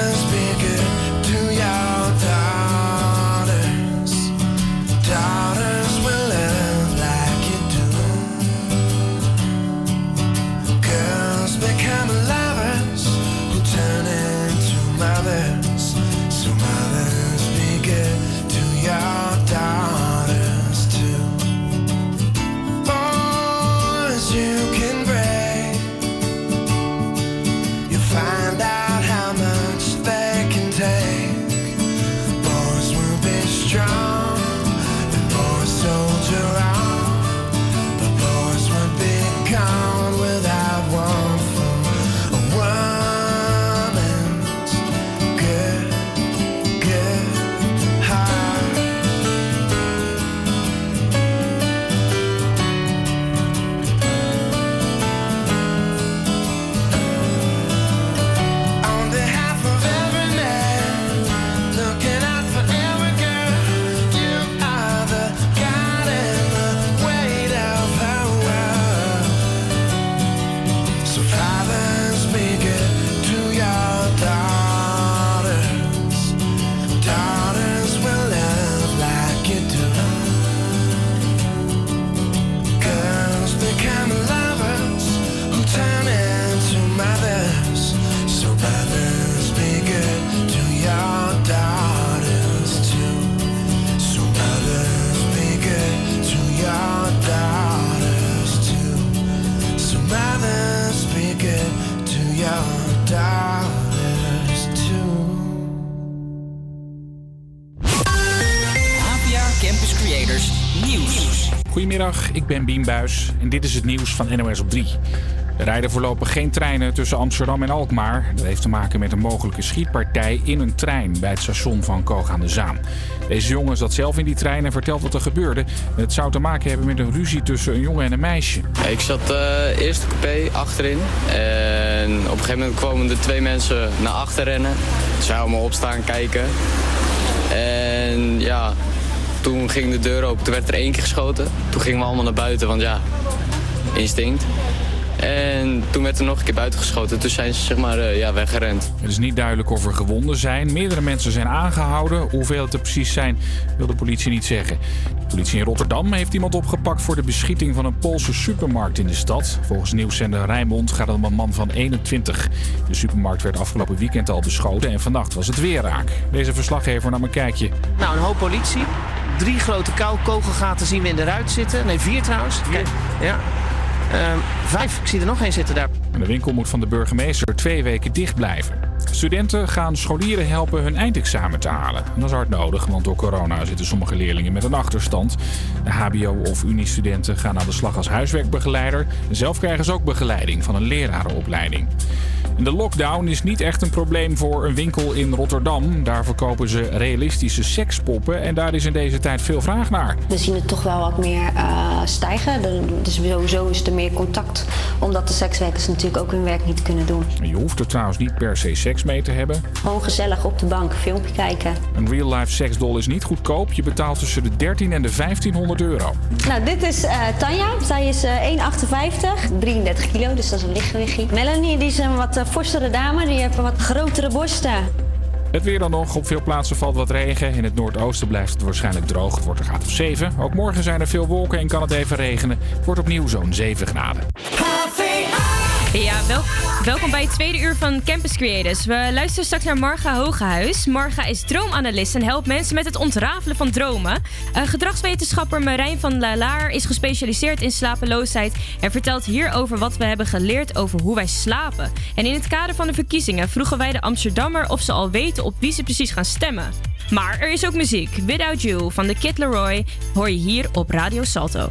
Ik ben Bien Buis en dit is het nieuws van NOS op 3. Er rijden voorlopig geen treinen tussen Amsterdam en Alkmaar. Dat heeft te maken met een mogelijke schietpartij in een trein bij het station van Koog aan de Zaan. Deze jongen zat zelf in die trein en vertelt wat er gebeurde. Het zou te maken hebben met een ruzie tussen een jongen en een meisje. Ik zat eh eerst de coupé achterin. En op een gegeven moment kwamen er twee mensen naar achter rennen. Zouden me opstaan kijken. En ja, toen ging de deur open. Toen werd er één keer geschoten. Toen gingen we allemaal naar buiten, want ja, instinct. En toen werd er nog een keer buiten geschoten. Toen zijn ze zeg maar eh, ja, weggerend. Het is niet duidelijk of er gewonden zijn. Meerdere mensen zijn aangehouden. Hoeveel het er precies zijn, wil de politie niet zeggen. De politie in Rotterdam heeft iemand opgepakt voor de beschieting van een Poolse supermarkt in de stad. Volgens nieuwszender Rijnmond gaat het om een man van 21. De supermarkt werd afgelopen weekend al beschoten en vannacht was het weer raak. Deze verslaggever nam een kijkje. Nou, een hoop politie. Drie grote kogelgaten zien we in de ruit zitten. Nee, vier trouwens. Kijk, ja. Ehm, vijf, ik zie er nog één zitten daar. En De winkel moet van de burgemeester twee weken dicht blijven. Studenten gaan scholieren helpen hun eindexamen te halen. En dat is hard nodig, want door corona zitten sommige leerlingen met een achterstand. De HBO- of Unie-studenten gaan aan de slag als huiswerkbegeleider. En zelf krijgen ze ook begeleiding van een lerarenopleiding. En de lockdown is niet echt een probleem voor een winkel in Rotterdam. Daar verkopen ze realistische sekspoppen en daar is in deze tijd veel vraag naar. We zien het toch wel wat meer eh, stijgen. Dus sowieso is er meer contact. Omdat de sekswerkers natuurlijk ook hun werk niet kunnen doen. Je hoeft er trouwens niet per se seks mee te hebben. Gewoon gezellig op de bank, filmpje kijken. Een real-life seksdoll is niet goedkoop. Je betaalt tussen de 13 en de 1500 euro. Nou, dit is eh, Tanja. Zij is eh 1,58, 33 kilo, dus dat is een lichtgewichtje. Melanie, die is een wat eh, forsere dame. Die heeft wat grotere borsten. Het weer dan nog. Op veel plaatsen valt wat regen. In het noordoosten blijft het waarschijnlijk droog. Het wordt een graad of 7. Ook morgen zijn er veel wolken en kan het even regenen. Het wordt opnieuw zo'n 7 graden. Ja, wel, welkom bij het tweede uur van Campus Creators. We luisteren straks naar Marga Hogehuis. Marga is droomanalist en helpt mensen met het ontrafelen van dromen. Eh, gedragswetenschapper Marijn van la Laar is gespecialiseerd in slapeloosheid en vertelt hierover wat we hebben geleerd over hoe wij slapen. En in het kader van de verkiezingen vroegen wij de Amsterdammer of ze al weten op wie ze precies gaan stemmen. Maar er is ook muziek. Without You van de Kid Leroy hoor je hier op Radio Salto.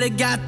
to got.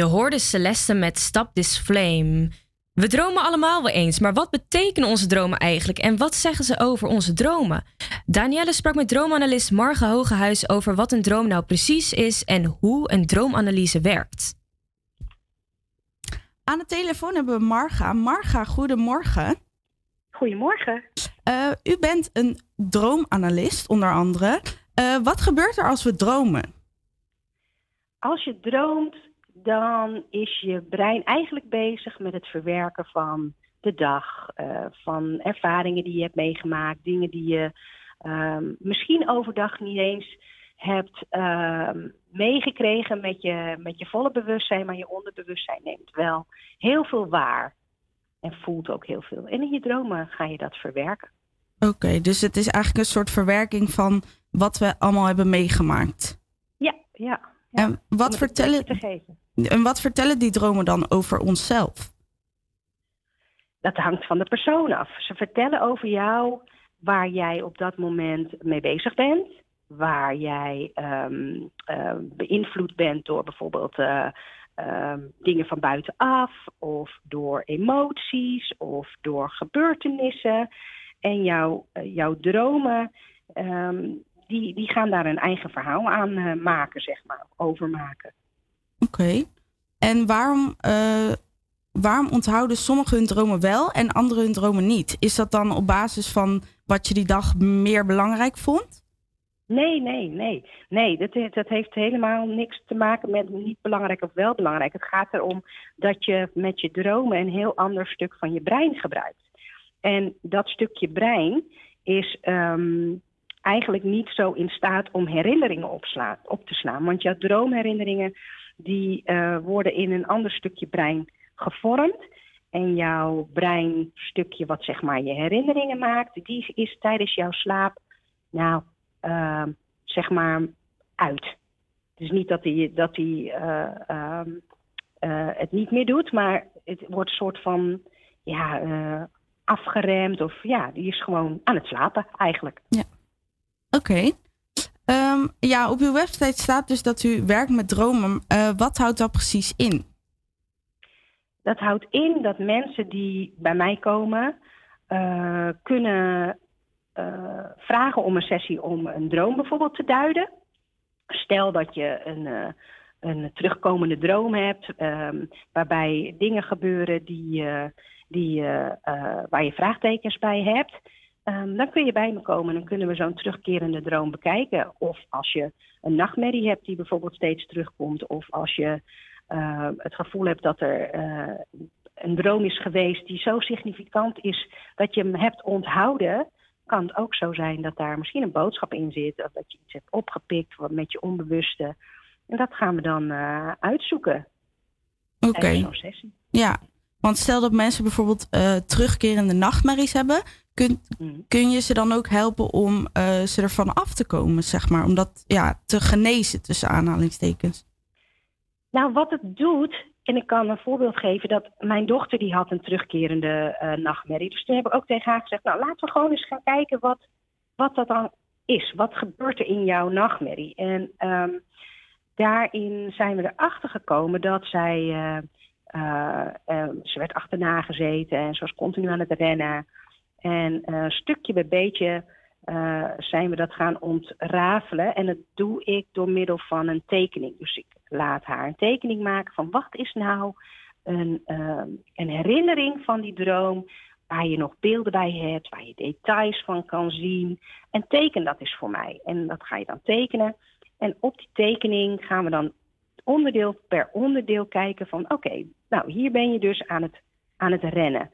Je hoorde Celeste met Stop This Flame. We dromen allemaal wel eens, maar wat betekenen onze dromen eigenlijk en wat zeggen ze over onze dromen? Danielle sprak met droomanalist Marge Hogehuis over wat een droom nou precies is en hoe een droomanalyse werkt. Aan de telefoon hebben we Marga. Marga, goedemorgen. Goedemorgen. Eh, u bent een droomanalist, onder andere. Eh, wat gebeurt er als we dromen? Als je droomt, dan is je brein eigenlijk bezig met het verwerken van de dag, eh, van ervaringen die je hebt meegemaakt, dingen die je ehm, misschien overdag niet eens hebt ehm, meegekregen met je, met je volle bewustzijn, maar je onderbewustzijn neemt wel heel veel waar en voelt ook heel veel. En in je dromen ga je dat verwerken. Oké, dus het is eigenlijk een soort verwerking van wat we allemaal hebben meegemaakt. Ja, ja. En wat, vertellen, te geven. En wat vertellen die dromen dan over onszelf? Dat hangt van de persoon af. Ze vertellen over jou waar jij op dat moment mee bezig bent. Waar jij ehm, eh, beïnvloed bent door bijvoorbeeld eh, ehm, dingen van buitenaf. Of door emoties of door gebeurtenissen. En jouw, eh, jouw dromen, ehm, die, die gaan daar een eigen verhaal aan maken, zeg maar. Overmaken. Oké. En waarom, eh, waarom onthouden sommigen hun dromen wel en anderen hun dromen niet? Is dat dan op basis van wat je die dag meer belangrijk vond? Nee, nee, nee. Nee, dat, dat heeft helemaal niks te maken met niet belangrijk of wel belangrijk. Het gaat erom dat je met je dromen een heel ander stuk van je brein gebruikt. En dat stukje brein is ehm, eigenlijk niet zo in staat om herinneringen opsla- op te slaan. Want jouw droomherinneringen die eh, worden in een ander stukje brein gevormd. En jouw breinstukje wat zeg maar je herinneringen maakt, die is tijdens jouw slaap, nou, ehm, zeg maar uit. Dus niet dat hij dat die, eh, ehm, eh, het niet meer doet, maar het wordt een soort van ja, afgeremd. Of ja, die is gewoon aan het slapen eigenlijk. Oké. Ehm, ja, op uw website staat dus dat u werkt met dromen. Eh, wat houdt dat precies in? Dat houdt in dat mensen die bij mij komen, eh, kunnen eh, vragen om een sessie om een droom bijvoorbeeld te duiden. Stel dat je een, een terugkomende droom hebt, ehm, waarbij dingen gebeuren die, die, waar je vraagtekens bij hebt. Ehm, dan kun je bij me komen en dan kunnen we zo'n terugkerende droom bekijken. Of als je een nachtmerrie hebt die bijvoorbeeld steeds terugkomt. Of als je eh, het gevoel hebt dat er eh, een droom is geweest die zo significant is dat je hem hebt onthouden. Kan het ook zo zijn dat daar misschien een boodschap in zit. Of dat je iets hebt opgepikt met je onbewuste. En dat gaan we dan eh, uitzoeken. Oké. Ja, want stel dat mensen bijvoorbeeld eh, terugkerende nachtmerries hebben, kun, Mm. kun je ze dan ook helpen om eh, ze ervan af te komen, zeg maar, om dat ja, te genezen tussen aanhalingstekens? Nou, wat het doet, en ik kan een voorbeeld geven, dat mijn dochter die had een terugkerende eh, nachtmerrie. Dus toen heb ik ook tegen haar gezegd, nou laten we gewoon eens gaan kijken wat, wat dat dan is. Wat gebeurt er in jouw nachtmerrie? En ehm, daarin zijn we erachter gekomen dat zij, eh, ze werd achterna gezeten en ze was continu aan het rennen. En eh, stukje bij beetje eh, zijn we dat gaan ontrafelen. En dat doe ik door middel van een tekening. Dus ik laat haar een tekening maken van wat is nou een, eh, een herinnering van die droom. Waar je nog beelden bij hebt, waar je details van kan zien. En teken dat is voor mij. En dat ga je dan tekenen. En op die tekening gaan we dan onderdeel per onderdeel kijken van oké, nou hier ben je dus aan het, aan het rennen.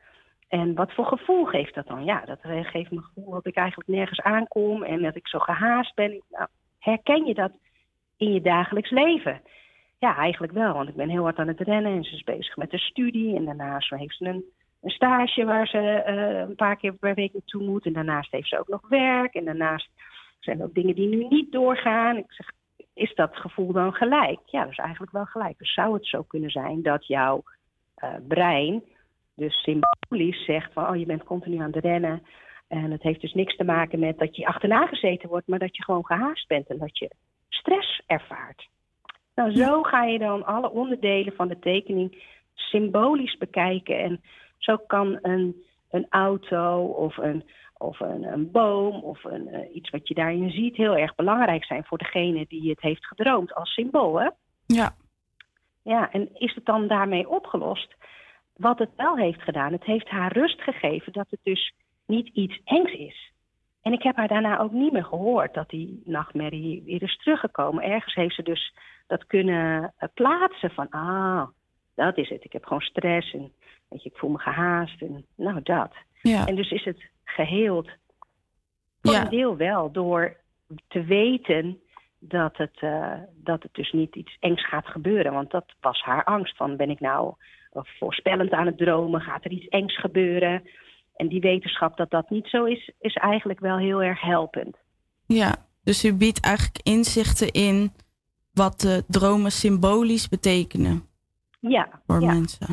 En wat voor gevoel geeft dat dan? Ja, dat eh, geeft me gevoel dat ik eigenlijk nergens aankom en dat ik zo gehaast ben. Nou, herken je dat in je dagelijks leven? Ja, eigenlijk wel, want ik ben heel hard aan het rennen en ze is bezig met de studie. En daarnaast heeft ze een, een stage waar ze eh, een paar keer per week naartoe moet. En daarnaast heeft ze ook nog werk. En daarnaast zijn er ook dingen die nu niet doorgaan. Ik zeg, is dat gevoel dan gelijk? Ja, dat is eigenlijk wel gelijk. Dus zou het zo kunnen zijn dat jouw eh, brein dus symbolisch zegt van oh, je bent continu aan het rennen. En het heeft dus niks te maken met dat je achterna gezeten wordt, maar dat je gewoon gehaast bent en dat je stress ervaart. Nou, zo ga je dan alle onderdelen van de tekening symbolisch bekijken. En zo kan een, een auto of een, of een, een boom of een, eh, iets wat je daarin ziet heel erg belangrijk zijn voor degene die het heeft gedroomd als symbool. Hè? Ja. Ja, en is het dan daarmee opgelost? Wat het wel heeft gedaan, het heeft haar rust gegeven dat het dus niet iets engs is. En ik heb haar daarna ook niet meer gehoord dat die nachtmerrie weer is teruggekomen. Ergens heeft ze dus dat kunnen eh, plaatsen van, ah, dat is het. Ik heb gewoon stress en weet je, ik voel me gehaast en nou dat. Ja. En dus is het geheeld. Voor een deel wel, door te weten dat het, eh, dat het dus niet iets engs gaat gebeuren. Want dat was haar angst van, ben ik nou voorspellend aan het dromen? Gaat er iets engs gebeuren? En die wetenschap dat dat niet zo is, is eigenlijk wel heel erg helpend. Ja, dus u biedt eigenlijk inzichten in wat de dromen symbolisch betekenen Ja, voor ja, mensen.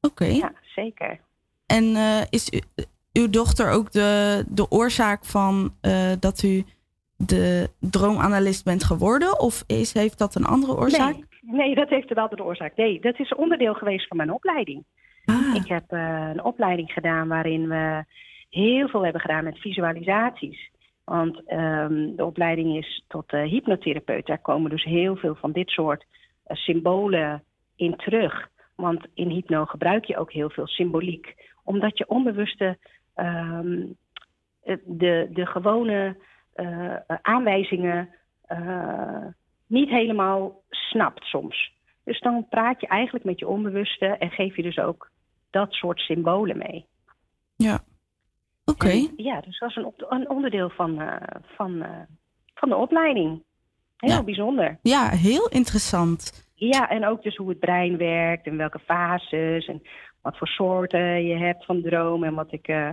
Oké. ja zeker. En eh, is u, uw dochter ook de, de oorzaak van eh, dat u de droomanalist bent geworden? Of is, heeft dat een andere oorzaak? Nee, nee, dat heeft wel de oorzaak. Nee, dat is onderdeel geweest van mijn opleiding. Ik heb eh, een opleiding gedaan waarin we heel veel hebben gedaan met visualisaties. Want ehm, de opleiding is tot eh, hypnotherapeut. Daar komen dus heel veel van dit soort eh, symbolen in terug. Want in hypno gebruik je ook heel veel symboliek. Omdat je onbewuste ehm, eh, de, de gewone aanwijzingen niet helemaal snapt soms. Dus dan praat je eigenlijk met je onbewuste en geef je dus ook dat soort symbolen mee. Ja. Oké. Ja, dus dat is een, een onderdeel van, eh, van, eh, van de opleiding. Heel bijzonder. Ja, heel interessant. Ja, en ook dus hoe het brein werkt en welke fases en wat voor soorten je hebt van dromen. En wat ik eh,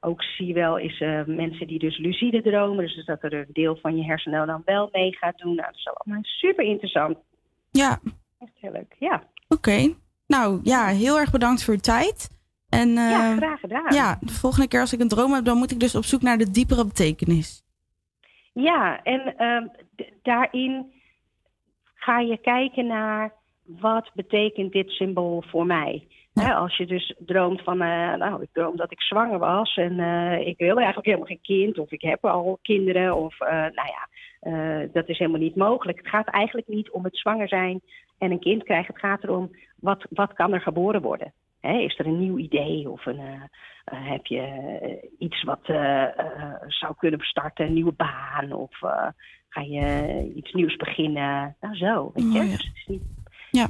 ook zie wel is eh, mensen die dus lucide dromen. Dus dat er een deel van je hersenen dan wel mee gaat doen. Nou, dat is allemaal super interessant. Ja. Echt heel leuk, ja. Oké. Nou ja, heel erg bedankt voor uw tijd. En, Ja, eh, graag gedaan. Ja, de volgende keer als ik een droom heb, dan moet ik dus op zoek naar de diepere betekenis. Ja, en ehm, daarin ga je kijken naar wat betekent dit symbool voor mij. Hè, als je dus droomt van, eh, nou, ik droom dat ik zwanger was en eh, ik wil eigenlijk helemaal geen kind, of ik heb al kinderen, of eh, nou ja, dat is helemaal niet mogelijk. Het gaat eigenlijk niet om het zwanger zijn en een kind krijgen. Het gaat erom, wat, wat kan er geboren worden? Hè, is er een nieuw idee of een, heb je iets wat zou kunnen starten, een nieuwe baan of ga je iets nieuws beginnen? Nou zo, weet je. Oh, ja. Dus het is niet,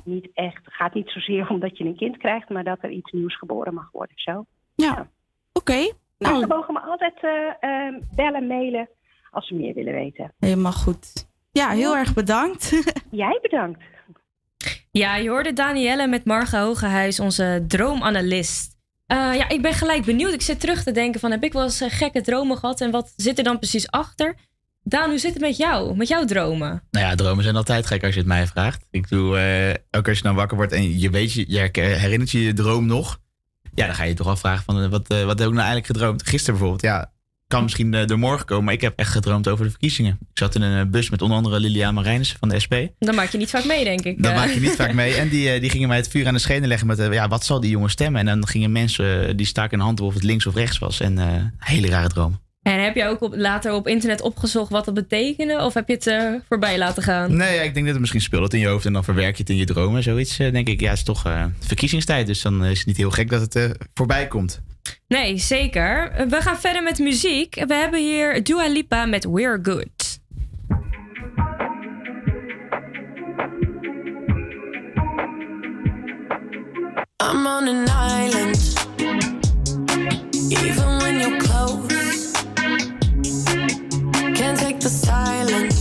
niet echt, het gaat niet zozeer om dat je een kind krijgt, maar dat er iets nieuws geboren mag worden. Zo. Ja, oké. Nou, ze mogen me altijd eh, eh, bellen, mailen als ze meer willen weten. Helemaal goed. Ja, heel erg bedankt. Jij bedankt. Ja, je hoorde Danielle met Marga Hogehuis, onze droomanalist. Eh, ja, ik ben gelijk benieuwd. Ik zit terug te denken van, heb ik wel eens gekke dromen gehad? En wat zit er dan precies achter? Daan, hoe zit het met jou? Met jouw dromen? Nou ja, dromen zijn altijd gek als je het mij vraagt. Ik doe, eh, ook als je dan wakker wordt en je weet, je, je herinnert je je droom nog. Ja, dan ga je toch afvragen van, eh, wat, eh, wat heb ik nou eigenlijk gedroomd? Gisteren bijvoorbeeld, ja, kan misschien eh, door morgen komen, maar ik heb echt gedroomd over de verkiezingen. Ik zat in een bus met onder andere Liliana Marijnissen van de SP. Dan maak je niet vaak mee, denk ik. Eh. maak je niet vaak mee. En die, die gingen mij het vuur aan de schenen leggen met, ja, wat zal die jongen stemmen? En dan gingen mensen, die staken een hand op of het links of rechts was. En eh, hele rare droom. En heb je ook op, later op internet opgezocht wat dat betekende? Of heb je het eh, voorbij laten gaan? Nee, ja, ik denk dat het misschien speelt het in je hoofd en dan verwerk je het in je dromen. Zoiets, eh, denk ik. Ja, het is toch eh, verkiezingstijd, dus dan is het niet heel gek dat het eh, voorbij komt. Nee, zeker. We gaan verder met muziek. We hebben hier Dua Lipa met We're Good. I'm on an island. Can't take the silence.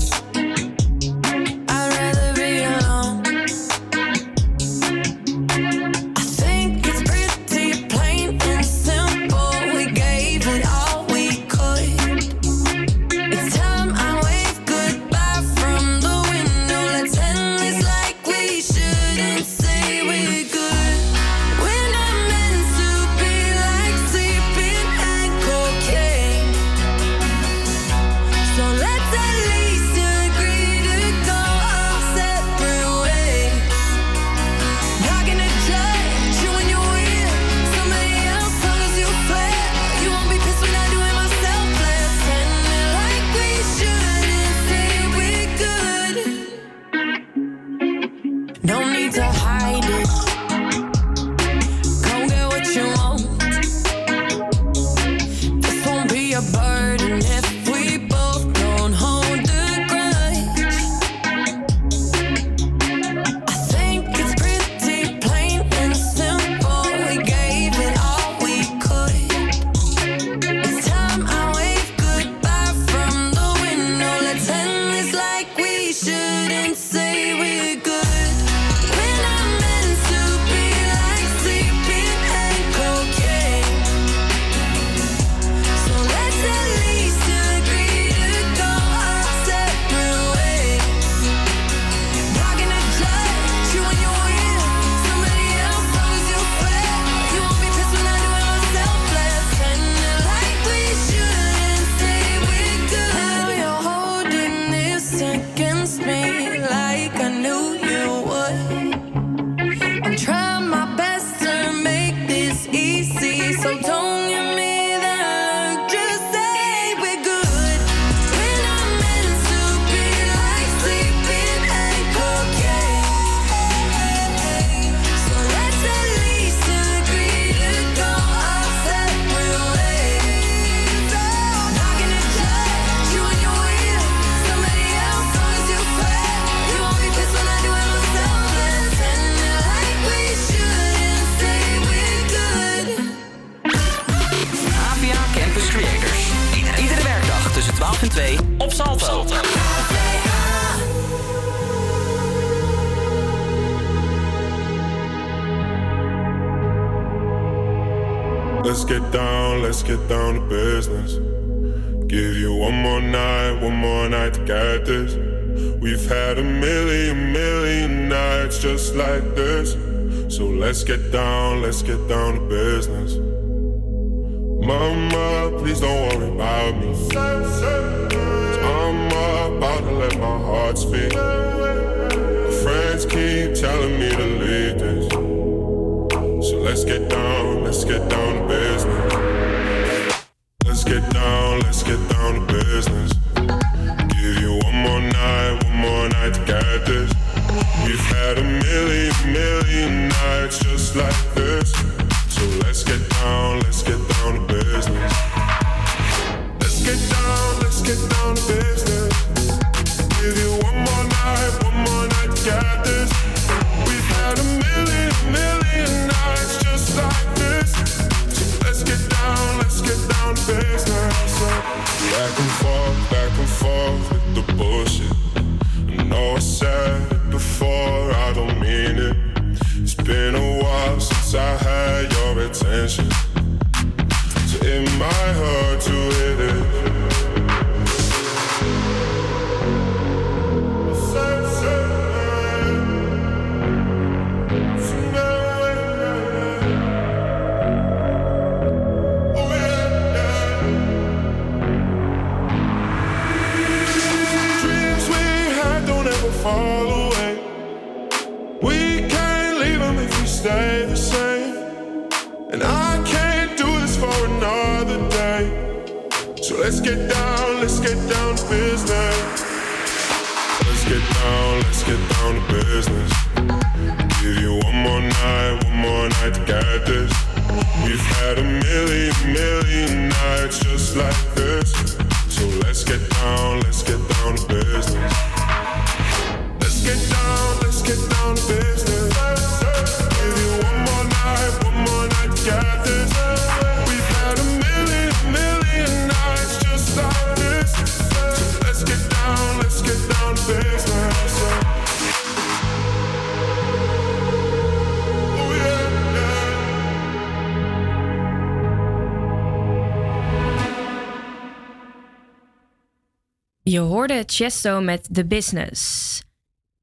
Je hoorde Chesto met The Business.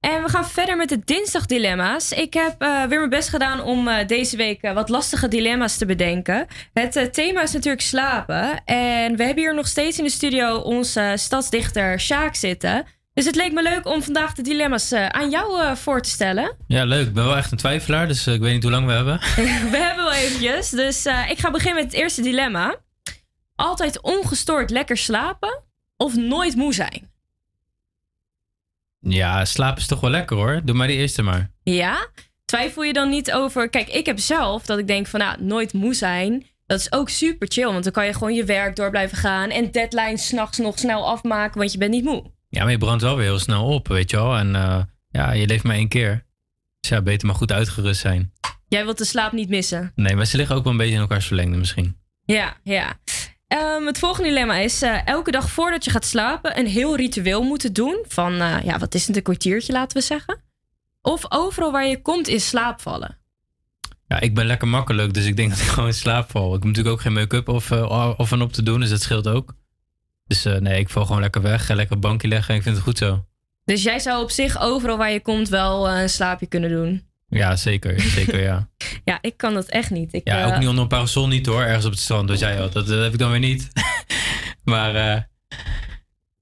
En we gaan verder met de dinsdagdilemma's. Ik heb eh, weer mijn best gedaan om eh, deze week eh, wat lastige dilemma's te bedenken. Het thema is natuurlijk slapen. En we hebben hier nog steeds in de studio onze stadsdichter Sjaak zitten. Dus het leek me leuk om vandaag de dilemma's aan jou voor te stellen. Ja, leuk. Ik ben wel echt een twijfelaar, dus ik weet niet hoe lang we hebben. we hebben wel eventjes. Dus ik ga beginnen met het eerste dilemma. Altijd ongestoord lekker slapen of nooit moe zijn? Ja, slapen is toch wel lekker hoor. Doe maar die eerste maar. Ja? Twijfel je dan niet over... Kijk, ik heb zelf dat ik denk van nou, nooit moe zijn. Dat is ook super chill, want dan kan je gewoon je werk door blijven gaan... en deadlines s'nachts nog snel afmaken, want je bent niet moe. Ja, maar je brandt wel weer heel snel op, weet je wel. En eh, ja, je leeft maar één keer. Dus ja, beter maar goed uitgerust zijn. Jij wilt de slaap niet missen. Nee, maar ze liggen ook wel een beetje in elkaars verlengde misschien. Ja, ja. Ehm, het volgende dilemma is eh, elke dag voordat je gaat slapen een heel ritueel moeten doen. Van, eh, ja, wat is het, een kwartiertje laten we zeggen. Of overal waar je komt in slaap vallen. Ja, ik ben lekker makkelijk, dus ik denk dat ik gewoon in slaap val. Ik heb natuurlijk ook geen make-up of, eh, of aan op te doen, dus dat scheelt ook. Dus nee, ik val gewoon lekker weg, ga lekker op bankje leggen en ik vind het goed zo. Dus jij zou op zich overal waar je komt wel een slaapje kunnen doen. Ja, zeker, zeker ja. Ja, ik kan dat echt niet. Ik, Ja, eh, ook niet onder een parasol niet hoor, ergens op het strand. Dus jij dat, dat heb ik dan weer niet. maar eh,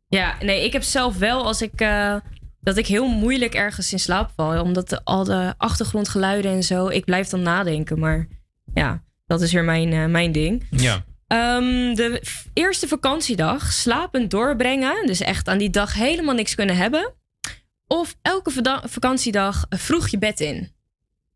Ja, nee, ik heb zelf wel als ik. eh, dat ik heel moeilijk ergens in slaap val. Omdat de, al de achtergrondgeluiden en zo. Ik blijf dan nadenken. Maar ja, dat is weer mijn, eh, mijn ding. ja. Ehm, de eerste vakantiedag slapend doorbrengen. Dus echt aan die dag helemaal niks kunnen hebben. Of elke vakantiedag eh, vroeg je bed in.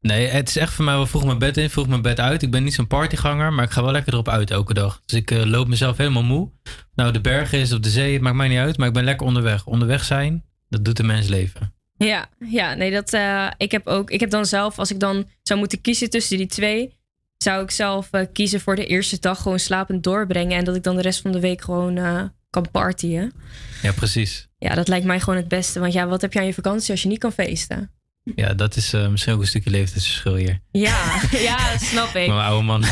Nee, het is echt voor mij wel vroeg mijn bed in, vroeg mijn bed uit. Ik ben niet zo'n partyganger, maar ik ga wel lekker erop uit elke dag. Dus ik eh, loop mezelf helemaal moe. Nou, de bergen is op de zee, het maakt mij niet uit, maar ik ben lekker onderweg. Onderweg zijn, dat doet een mens leven. Ja, ja nee, dat, eh, ik heb ook. Ik heb dan zelf, als ik dan zou moeten kiezen tussen die twee, zou ik zelf eh, kiezen voor de eerste dag gewoon slapend doorbrengen. En dat ik dan de rest van de week gewoon kan partyen. Ja, precies. Ja, dat lijkt mij gewoon het beste. Want ja, wat heb je aan je vakantie als je niet kan feesten? Ja, dat is eh, misschien ook een stukje leeftijdsverschil hier. Ja, ja dat snap ik. Maar oude man.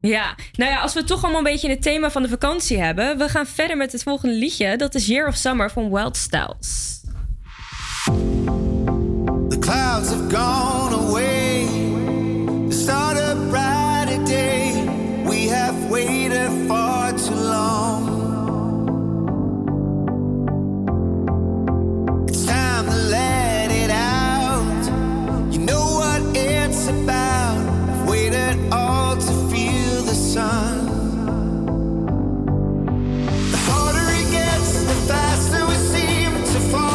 Ja, nou ja, als we toch allemaal een beetje het thema van de vakantie hebben, we gaan verder met het volgende liedje. Dat is Year of Summer van Wild Styles. The clouds have gone away. The start a day. We have waited far too long. It's time to let The harder it gets, the faster we seem to fall.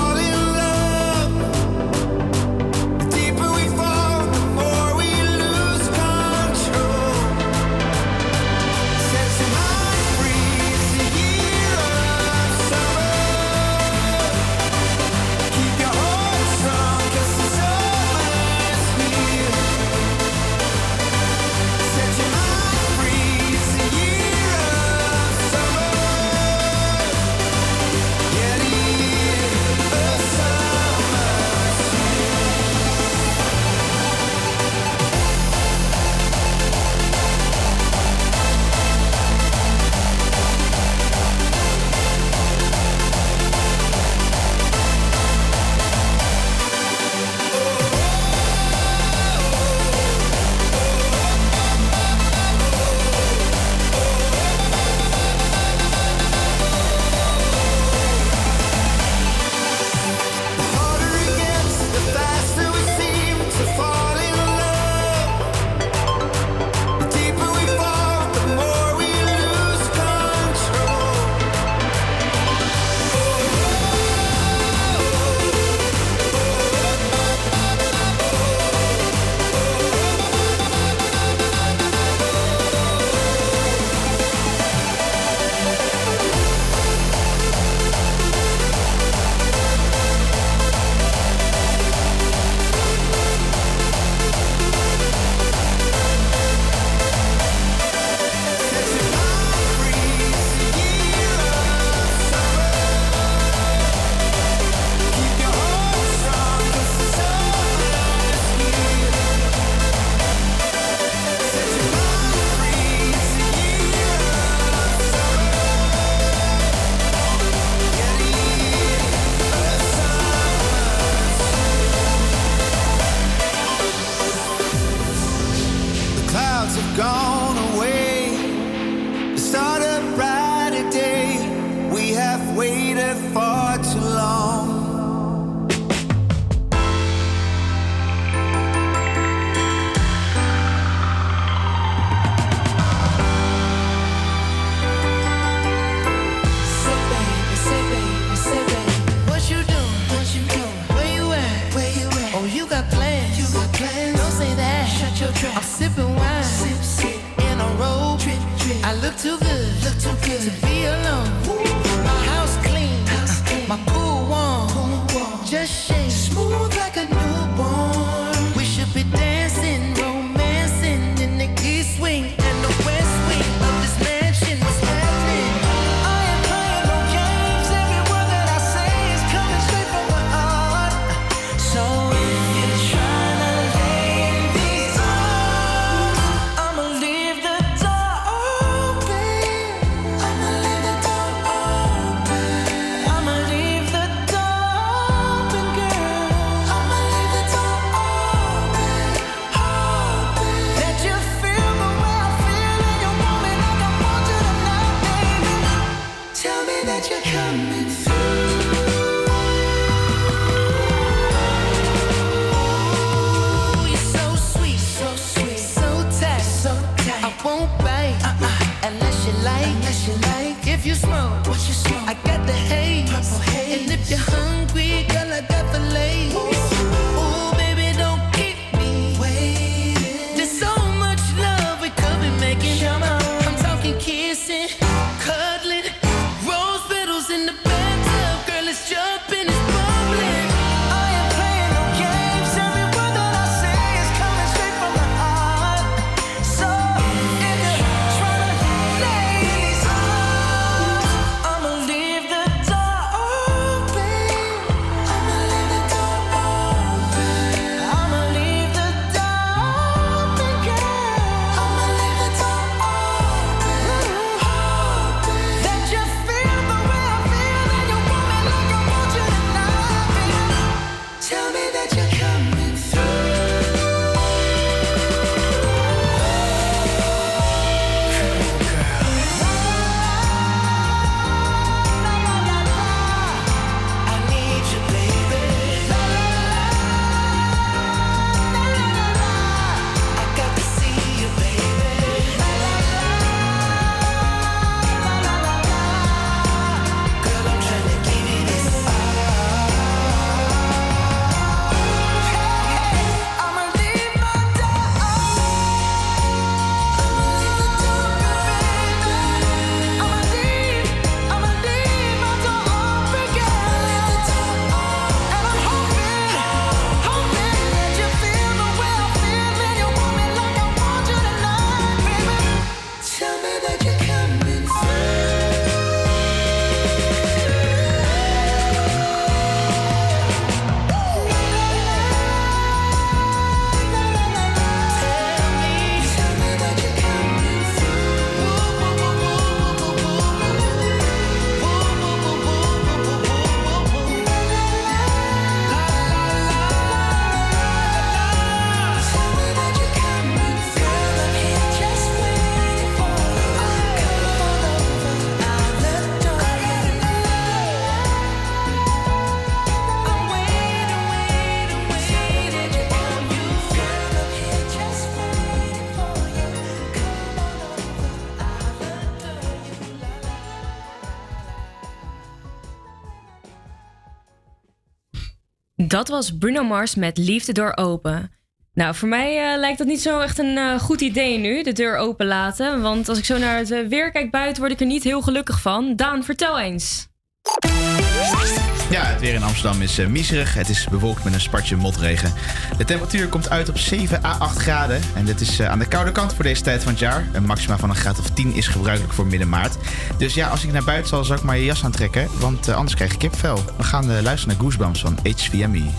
Dat was Bruno Mars met Liefde door Open. Nou, voor mij eh, lijkt dat niet zo echt een eh, goed idee nu, de deur open laten. Want als ik zo naar het eh, weer kijk buiten, word ik er niet heel gelukkig van. Daan, vertel eens. Ja, het weer in Amsterdam is uh, miserig. Het is bewolkt met een spatje motregen. De temperatuur komt uit op 7 à 8 graden. En dit is eh, aan de koude kant voor deze tijd van het jaar. Een maxima van een graad of 10 is gebruikelijk voor midden maart. Dus ja, als ik naar buiten zal, zal ik maar je jas aantrekken. Want eh, anders krijg ik kipvel. We gaan luisteren naar Goosebumps van HVME.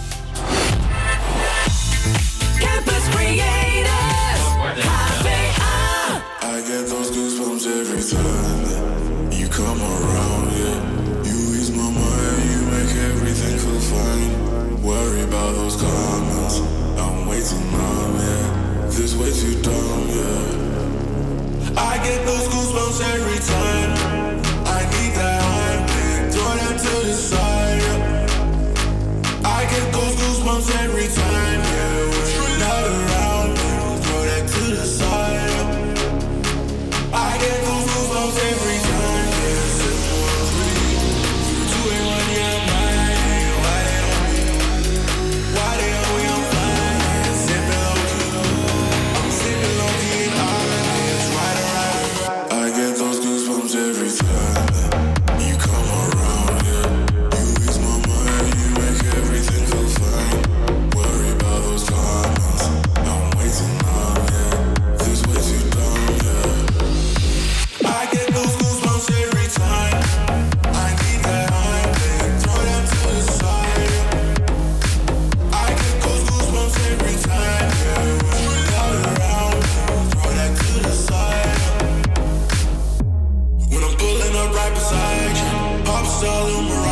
I'm selling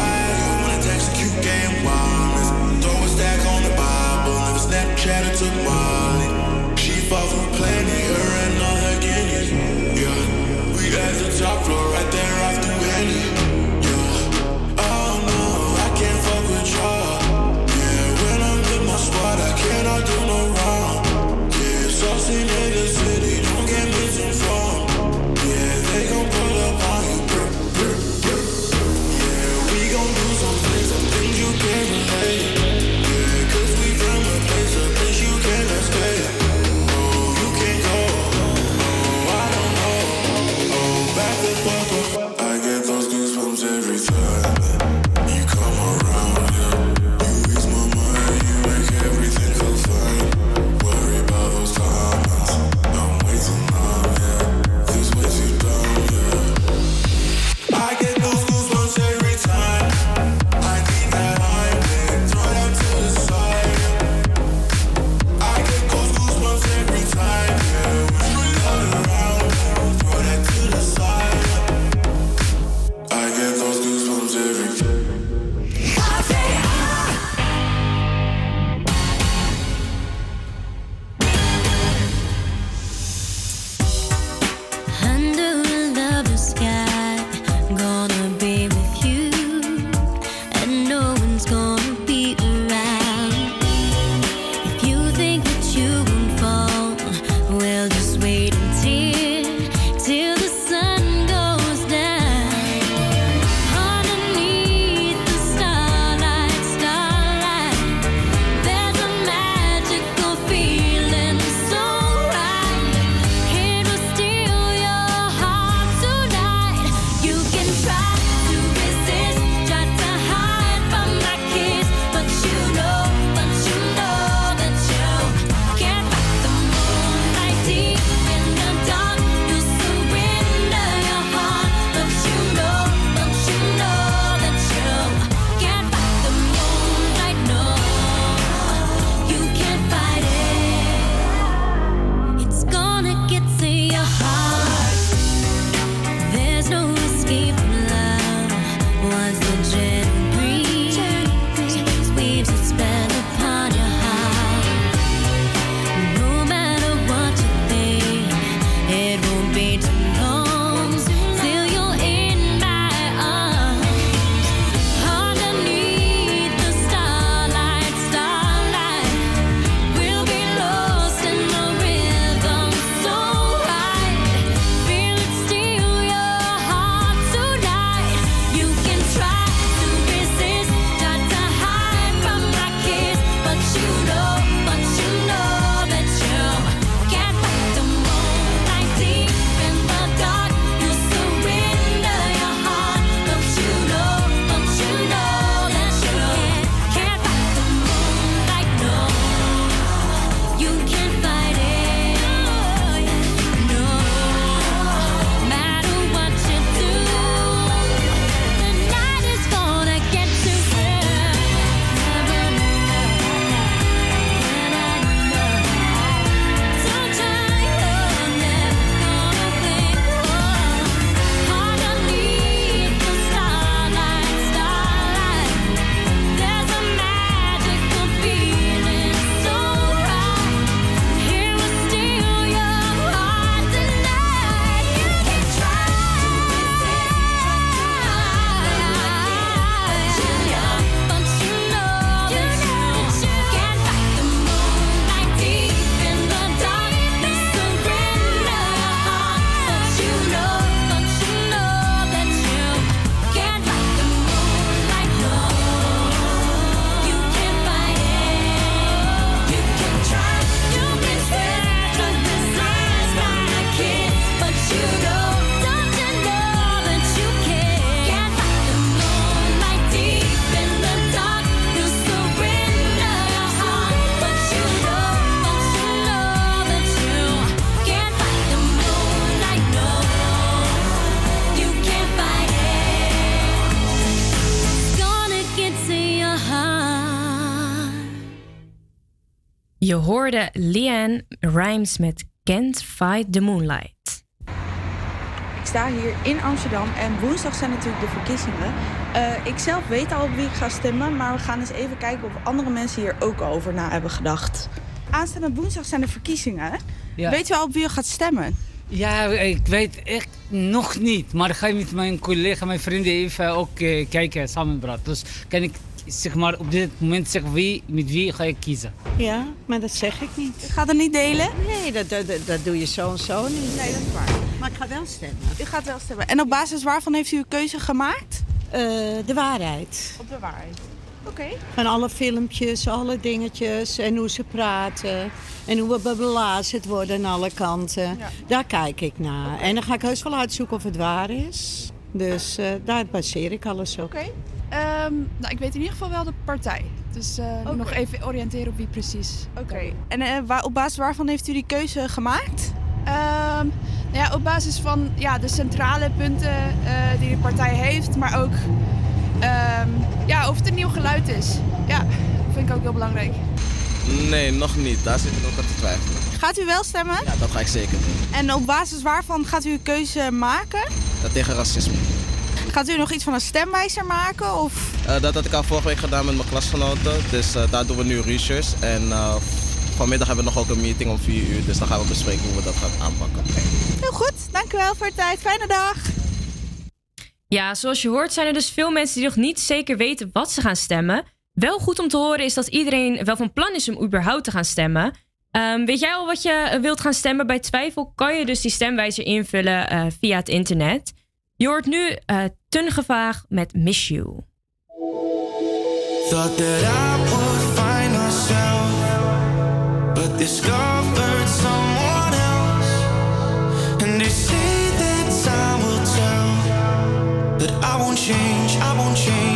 hoorde Leanne Rhymes met Can't Fight the Moonlight. Ik sta hier in Amsterdam en woensdag zijn natuurlijk de verkiezingen. Eh, ik zelf weet al op wie ik ga stemmen, maar we gaan eens even kijken of andere mensen hier ook over na hebben gedacht. Aanstaande woensdag zijn de verkiezingen. Ja. Weet u al op wie u gaat stemmen? Ja, ik weet echt nog niet. Maar ik ga met mijn collega, mijn vrienden even ook eh, kijken, samen praten. Dus kan ik zeg maar, op dit moment zeggen wie, met wie ga ik kiezen. Ja, maar dat zeg ik niet. Ik ga dat niet delen? Nee, dat, dat, dat, dat doe je zo en zo niet. Nee, dat is waar. Maar ik ga wel stemmen. U gaat wel stemmen. En op basis waarvan heeft u uw keuze gemaakt? Eh, de waarheid. Op de waarheid. Oké. Van alle filmpjes, alle dingetjes en hoe ze praten. En hoe we belazerd worden aan alle kanten. Daar kijk ik naar. En dan ga ik heus wel uitzoeken of het waar is. Dus eh, daar baseer ik alles op. Oké. Ehm, nou, ik weet in ieder geval wel de partij. Dus eh, nog even oriënteren op wie precies. Oké. En eh, waar, op basis waarvan heeft u die keuze gemaakt? Ehm, nou ja, op basis van ja, de centrale punten eh, die de partij heeft, maar ook ehm, ja, of het een nieuw geluid is. Ja, dat vind ik ook heel belangrijk. Nee, nog niet. Daar zit ik ook aan te twijfelen. Gaat u wel stemmen? Ja, dat ga ik zeker doen. En op basis waarvan gaat u uw keuze maken? Dat tegen racisme. Gaat u nog iets van een stemwijzer maken? Of? Eh, dat had ik al vorige week gedaan met mijn klasgenoten. Dus eh, daar doen we nu research. En eh, vanmiddag hebben we nog ook een meeting om 4 uur. Dus dan gaan we bespreken hoe we dat gaan aanpakken. Heel goed, dank u wel voor de tijd. Fijne dag. Ja, zoals je hoort zijn er dus veel mensen die nog niet zeker weten wat ze gaan stemmen. Wel goed om te horen is dat iedereen wel van plan is om überhaupt te gaan stemmen. Ehm, weet jij al wat je wilt gaan stemmen? Bij twijfel kan je dus die stemwijzer invullen eh, via het internet. Je hoort nu uh, Tungevaag met Miss You. Thought that I would find myself, but discovered someone else. And they say that time will tell that I won't change, I won't change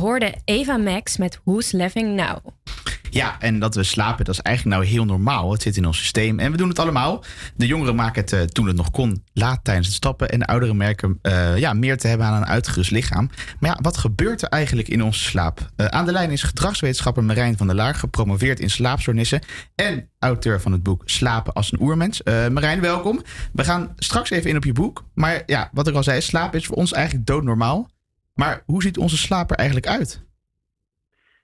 Je hoorde Eva Max met Who's Laughing Now. Ja, en dat we slapen, dat is eigenlijk nou heel normaal. Het zit in ons systeem en we doen het allemaal. De jongeren maken het eh, toen het nog kon laat tijdens het stappen. En de ouderen merken eh, ja, meer te hebben aan een uitgerust lichaam. Maar ja, wat gebeurt er eigenlijk in onze slaap? Eh, aan de lijn is gedragswetenschapper Marijn van der Laar, gepromoveerd in slaapstoornissen. En auteur van het boek Slapen als een oermens. Marijn, welkom. We gaan straks even in op je boek. Maar ja, wat ik al zei, slaap is voor ons eigenlijk doodnormaal. Maar hoe ziet onze slaap er eigenlijk uit?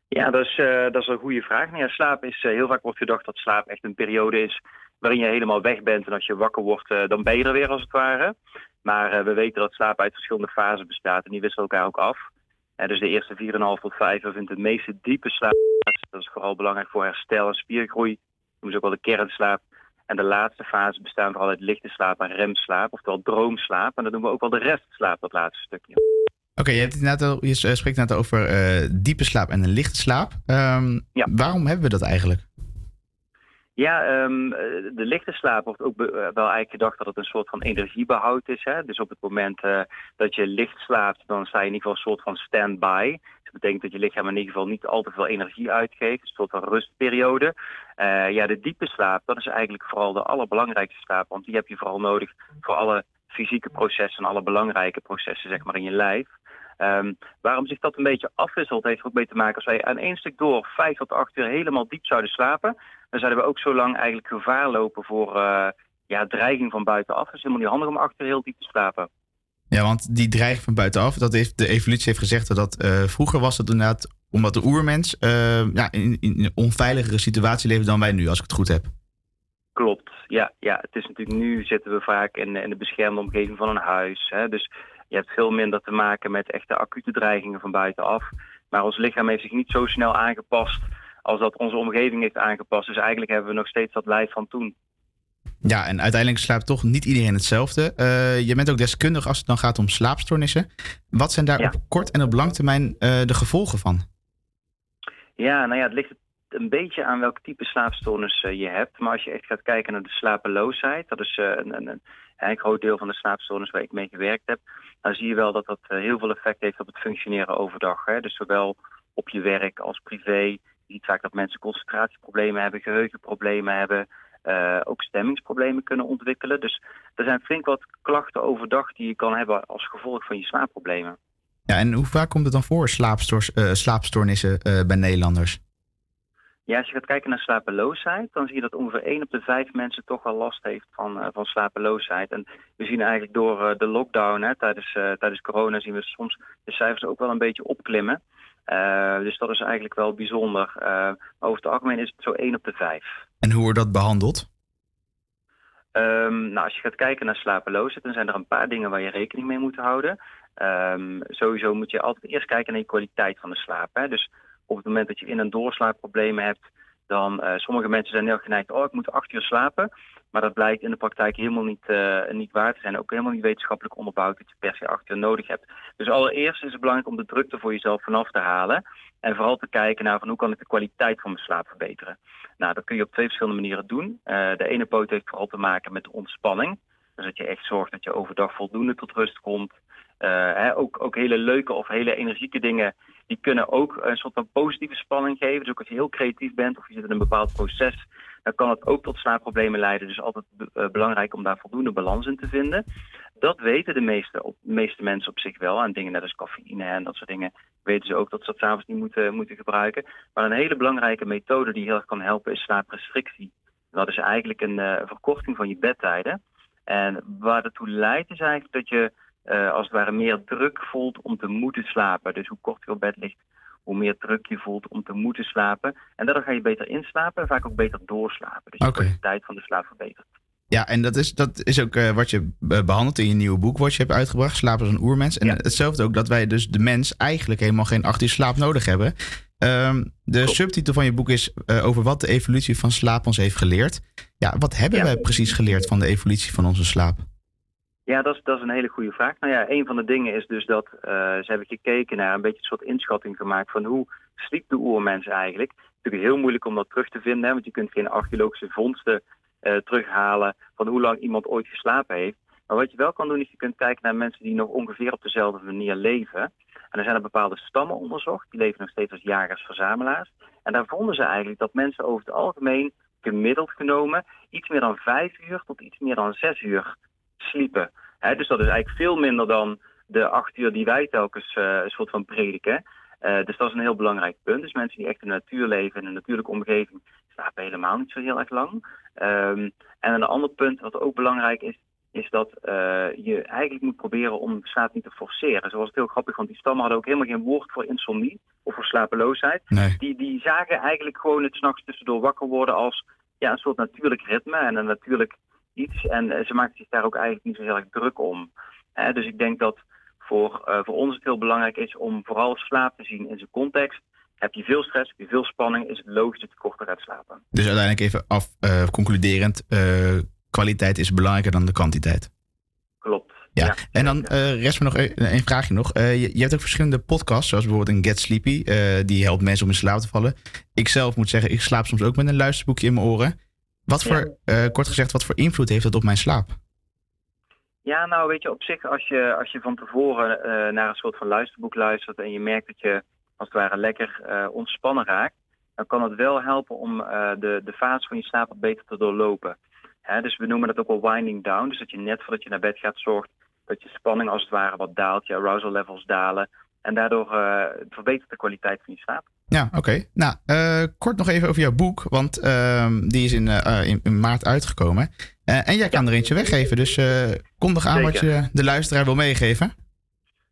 Ja, dat is, eh, dat is een goede vraag. Nou slaap is, eh, heel vaak wordt gedacht dat slaap echt een periode is waarin je helemaal weg bent. En als je wakker wordt, eh, dan ben je er weer als het ware. Maar we weten dat slaap uit verschillende fasen bestaat en die wisselen elkaar ook af. Dus de eerste 4,5 tot 5 uur vindt de meeste diepe slaap plaats. Dat is vooral belangrijk voor herstel en spiergroei. Noemen ze ook wel de kernslaap. En de laatste fase bestaan vooral uit lichte slaap en remslaap, oftewel droomslaap. En dat noemen we ook wel de restslaap, dat laatste stukje. Oké, je, net al- eh, spreekt net over eh, diepe slaap en een lichte slaap. Ehm, Waarom hebben we dat eigenlijk? Ja, ehm, eh, de lichte slaap wordt ook wel eigenlijk gedacht dat het een soort van energiebehoud is. Hè? Dus op het moment dat je licht slaapt, dan sta je in ieder geval een soort van stand-by. Dus dat betekent dat je lichaam in ieder geval niet al te veel energie uitgeeft. Een soort van rustperiode. Ja, de diepe slaap, dat is eigenlijk vooral de allerbelangrijkste slaap. Want die heb je vooral nodig voor alle fysieke processen en alle belangrijke processen zeg maar, in je lijf. Ehm, waarom zich dat een beetje afwisselt, heeft er ook mee te maken. Als wij aan één stuk door vijf tot acht uur helemaal diep zouden slapen, dan zouden we ook zo lang eigenlijk gevaar lopen voor eh, ja, dreiging van buitenaf. Het is helemaal niet handig om acht uur heel diep te slapen. Ja, want die dreiging van buitenaf, dat heeft, de evolutie heeft gezegd dat dat eh, vroeger was het inderdaad omdat de oermens eh, ja, in, in een onveiligere situatie leefde dan wij nu, als ik het goed heb. Klopt, ja, ja. Het is natuurlijk nu zitten we vaak in, in de beschermde omgeving van een huis. Hè? Dus je hebt veel minder te maken met echte acute dreigingen van buitenaf. Maar ons lichaam heeft zich niet zo snel aangepast als dat onze omgeving heeft aangepast. Dus eigenlijk hebben we nog steeds dat lijf van toen. Ja, en uiteindelijk slaapt toch niet iedereen hetzelfde. Eh, je bent ook deskundig als het dan gaat om slaapstoornissen. Wat zijn daar op kort en op lang termijn eh, de gevolgen van? Ja, nou ja, het ligt een beetje aan welk type slaapstoornis eh, je hebt. Maar als je echt gaat kijken naar de slapeloosheid, dat is een, een, een, een groot deel van de slaapstoornis waar ik mee gewerkt heb, dan zie je wel dat dat eh, heel veel effect heeft op het functioneren overdag. Hè? Dus zowel op je werk als privé. Je ziet vaak dat mensen concentratieproblemen hebben, geheugenproblemen hebben, eh, ook stemmingsproblemen kunnen ontwikkelen. Dus er zijn flink wat klachten overdag die je kan hebben als gevolg van je slaapproblemen. Ja, en hoe vaak komt het dan voor, eh, slaapstoornissen bij Nederlanders? Ja, als je gaat kijken naar slapeloosheid, dan zie je dat ongeveer 1 op de 5 mensen toch wel last heeft van, eh, van slapeloosheid. En we zien eigenlijk door eh, de lockdown, hè, tijdens, eh, tijdens corona, zien we soms de cijfers ook wel een beetje opklimmen. Dus dat is eigenlijk wel bijzonder. Maar over het algemeen is het zo 1 op de 5. En hoe wordt dat behandeld? Ehm, nou, als je gaat kijken naar slapeloosheid, dan zijn er een paar dingen waar je rekening mee moet houden. Ehm, sowieso moet je altijd eerst kijken naar je kwaliteit van de slaap. Hè? Dus op het moment dat je in- en doorslaapproblemen hebt, dan uh, sommige mensen zijn heel geneigd, oh ik moet acht uur slapen. Maar dat blijkt in de praktijk helemaal niet, uh, niet waar te zijn. Ook helemaal niet wetenschappelijk onderbouwd dat je per se acht uur nodig hebt. Dus allereerst is het belangrijk om de drukte voor jezelf vanaf te halen. En vooral te kijken naar van hoe kan ik de kwaliteit van mijn slaap verbeteren. Nou, dat kun je op twee verschillende manieren doen. Uh, de ene poot heeft vooral te maken met ontspanning. Dus dat je echt zorgt dat je overdag voldoende tot rust komt. Hè, ook, ook hele leuke of hele energieke dingen, die kunnen ook een soort van positieve spanning geven. Dus ook als je heel creatief bent of je zit in een bepaald proces, dan kan het ook tot slaapproblemen leiden. Dus altijd uh, belangrijk om daar voldoende balans in te vinden. Dat weten de meeste, meeste mensen op zich wel. En dingen net als cafeïne en dat soort dingen weten ze ook dat ze dat s'avonds niet moeten, moeten gebruiken. Maar een hele belangrijke methode die heel erg kan helpen is slaaprestrictie. Dat is eigenlijk een uh, verkorting van je bedtijden. En waar dat toe leidt is eigenlijk dat je uh, als het ware meer druk voelt om te moeten slapen. Dus hoe kort je op bed ligt, hoe meer druk je voelt om te moeten slapen. En daardoor ga je beter inslapen en vaak ook beter doorslapen. Dus okay. de kwaliteit van de slaap verbetert. Ja, en dat is, dat is ook uh, wat je behandelt in je nieuwe boek wat je hebt uitgebracht, Slapen als een oermens. En ja. hetzelfde ook dat wij dus de mens eigenlijk helemaal geen acht uur slaap nodig hebben. Um, de subtitel van je boek is uh, over wat de evolutie van slaap ons heeft geleerd. Ja, wat hebben ja. wij precies geleerd van de evolutie van onze slaap? Ja, dat is, dat is een hele goede vraag. Nou ja, een van de dingen is dus dat uh, ze hebben gekeken naar een beetje een soort inschatting gemaakt van hoe sliep de oermens eigenlijk. Het is natuurlijk heel moeilijk om dat terug te vinden, hè, want je kunt geen archeologische vondsten uh, terughalen van hoe lang iemand ooit geslapen heeft. Maar wat je wel kan doen is je kunt kijken naar mensen die nog ongeveer op dezelfde manier leven. En er zijn er bepaalde stammen onderzocht, die leven nog steeds als jagers-verzamelaars. En daar vonden ze eigenlijk dat mensen over het algemeen, gemiddeld genomen, iets meer dan vijf uur tot iets meer dan zes uur sliepen. Dus dat is eigenlijk veel minder dan de acht uur die wij telkens eh, een soort van prediken. Eh, dus dat is een heel belangrijk punt. Dus mensen die echt in de natuur leven, in een natuurlijke omgeving, slapen helemaal niet zo heel erg lang. Ehm, en een ander punt wat ook belangrijk is, is dat eh, je eigenlijk moet proberen om slaap niet te forceren. Zoals het heel grappig, want die stammen hadden ook helemaal geen woord voor insomnie of voor slapeloosheid. Die, die zagen eigenlijk gewoon het s'nachts tussendoor wakker worden als ja, een soort natuurlijk ritme en een natuurlijk iets. En eh, ze maakten zich daar ook eigenlijk niet zo heel erg druk om. Dus ik denk dat voor, eh, voor ons het heel belangrijk is om vooral slaap te zien in zijn context. Heb je veel stress, heb je veel spanning, is het logisch dat je korter gaat slapen. Dus uiteindelijk even af, eh, concluderend, kwaliteit is belangrijker dan de kwantiteit. Klopt. Ja, en dan eh, rest me nog een, een vraagje nog. Je, je hebt ook verschillende podcasts, zoals bijvoorbeeld een Get Sleepy. die helpt mensen om in slaap te vallen. Ik zelf moet zeggen, ik slaap soms ook met een luisterboekje in mijn oren. Wat voor, eh, kort gezegd, wat voor invloed heeft dat op mijn slaap? Ja, nou weet je, op zich als je, als je van tevoren eh, naar een soort van luisterboek luistert en je merkt dat je als het ware lekker eh, ontspannen raakt, dan kan het wel helpen om de, de fase van je slaap wat beter te doorlopen. Hè, dus we noemen dat ook wel winding down. Dus dat je net voordat je naar bed gaat zorgt dat je spanning als het ware wat daalt, je arousal levels dalen. En daardoor eh, verbetert de kwaliteit van je slaap. Ja, oké. Nou, eh, kort nog even over jouw boek, want ehm, die is in, eh, in, in maart uitgekomen. En jij kan er eentje weggeven, dus kondig aan wat je de luisteraar wil meegeven.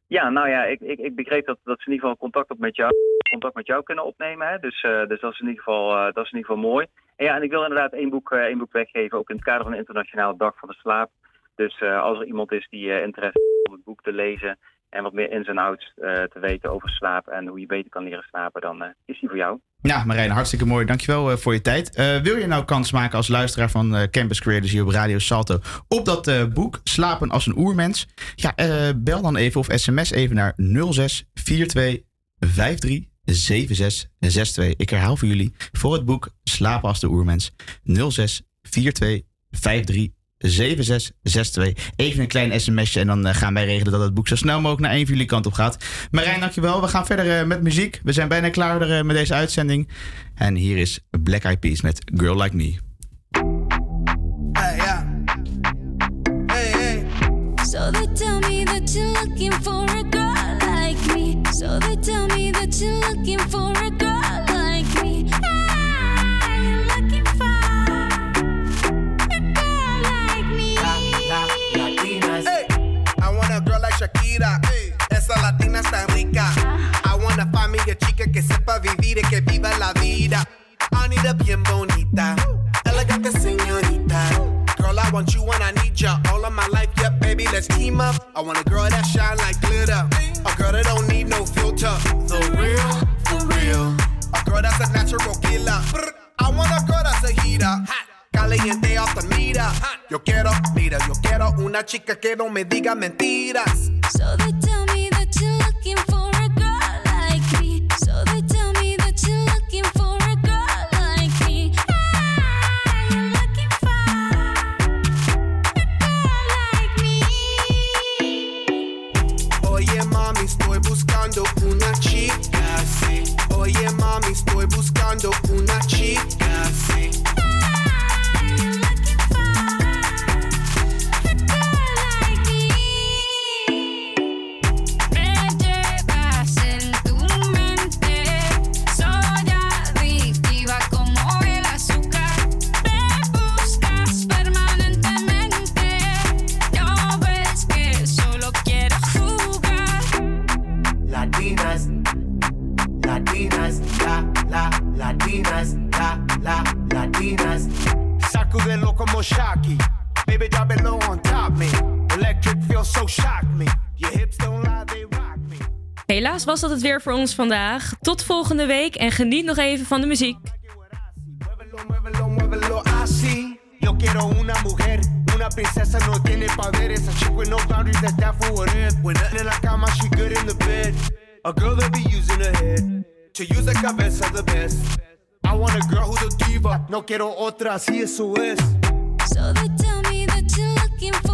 Ja, nou ja, ik, ik, ik begreep dat, dat ze in ieder geval contact, op met jou, contact met jou kunnen opnemen. Hè? Dus, dus dat, is in ieder geval, dat is in ieder geval mooi. En ja, en ik wil inderdaad één boek, één boek weggeven, ook in het kader van de Internationale Dag van de Slaap. Dus als er iemand is die interesse heeft om het boek te lezen en wat meer ins en outs eh, te weten over slaap en hoe je beter kan leren slapen, dan eh, is die voor jou. Ja, Marijn, hartstikke mooi. Dankjewel eh, voor je tijd. Wil je nou kans maken als luisteraar van Campus Creators hier op Radio Salto op dat boek Slapen als een oermens? Ja, bel dan even of sms even naar 06 42 53 76 62. Ik herhaal voor jullie voor het boek Slapen als de oermens 06 42 53 7662. Even een klein sms'je en dan eh, gaan wij regelen dat het boek zo snel mogelijk naar een van jullie kant op gaat. Marijn, dankjewel. We gaan verder eh, met muziek. We zijn bijna klaar eh, met deze uitzending. En hier is Black Eyed Peas met Girl Like Me. Hey, yeah. Hey, hey. So they tell me that you're looking for a girl like me. So they tell me that you're looking for a girl like Shakira. Eh, esa latina está rica. I want a chica que sepa vivir y que viva la vida. Anita bien bonita. Elegante señorita. Girl, I want you when I need ya. All of my life, yep, baby, let's team up. I want a girl that shine like glitter. A girl that don't need no filter. The real, for real. A girl that's a natural killer. I want a girl that's a heater. Hot. Caliente the mira. Yo quiero, mira, yo quiero una chica que no me diga mentiras. So they tell me that you're looking for a girl like me. So they tell me that you're looking for a girl like me. Ah, you're looking for a girl like me. Oye mami, estoy buscando una chica así. Oye mami, estoy buscando una chica así. Latinas, la, la, latinas. Sacudelo como Shaki. Baby, drop it low on top me. Electric feels so shock me. Your hips don't lie, they rock me. Helaas was dat het weer voor ons vandaag. Tot volgende week en geniet nog even van de muziek. Muévelo así. Yo quiero una mujer, una princesa no tiene poderes. A chick with no boundaries that's down for whatever. When nothing in la cama, she good in the bed. A girl that be using her head to use the cabeza the best. I want a girl who's a diva. No quiero otra, si eso es. So they tell me that you're looking for.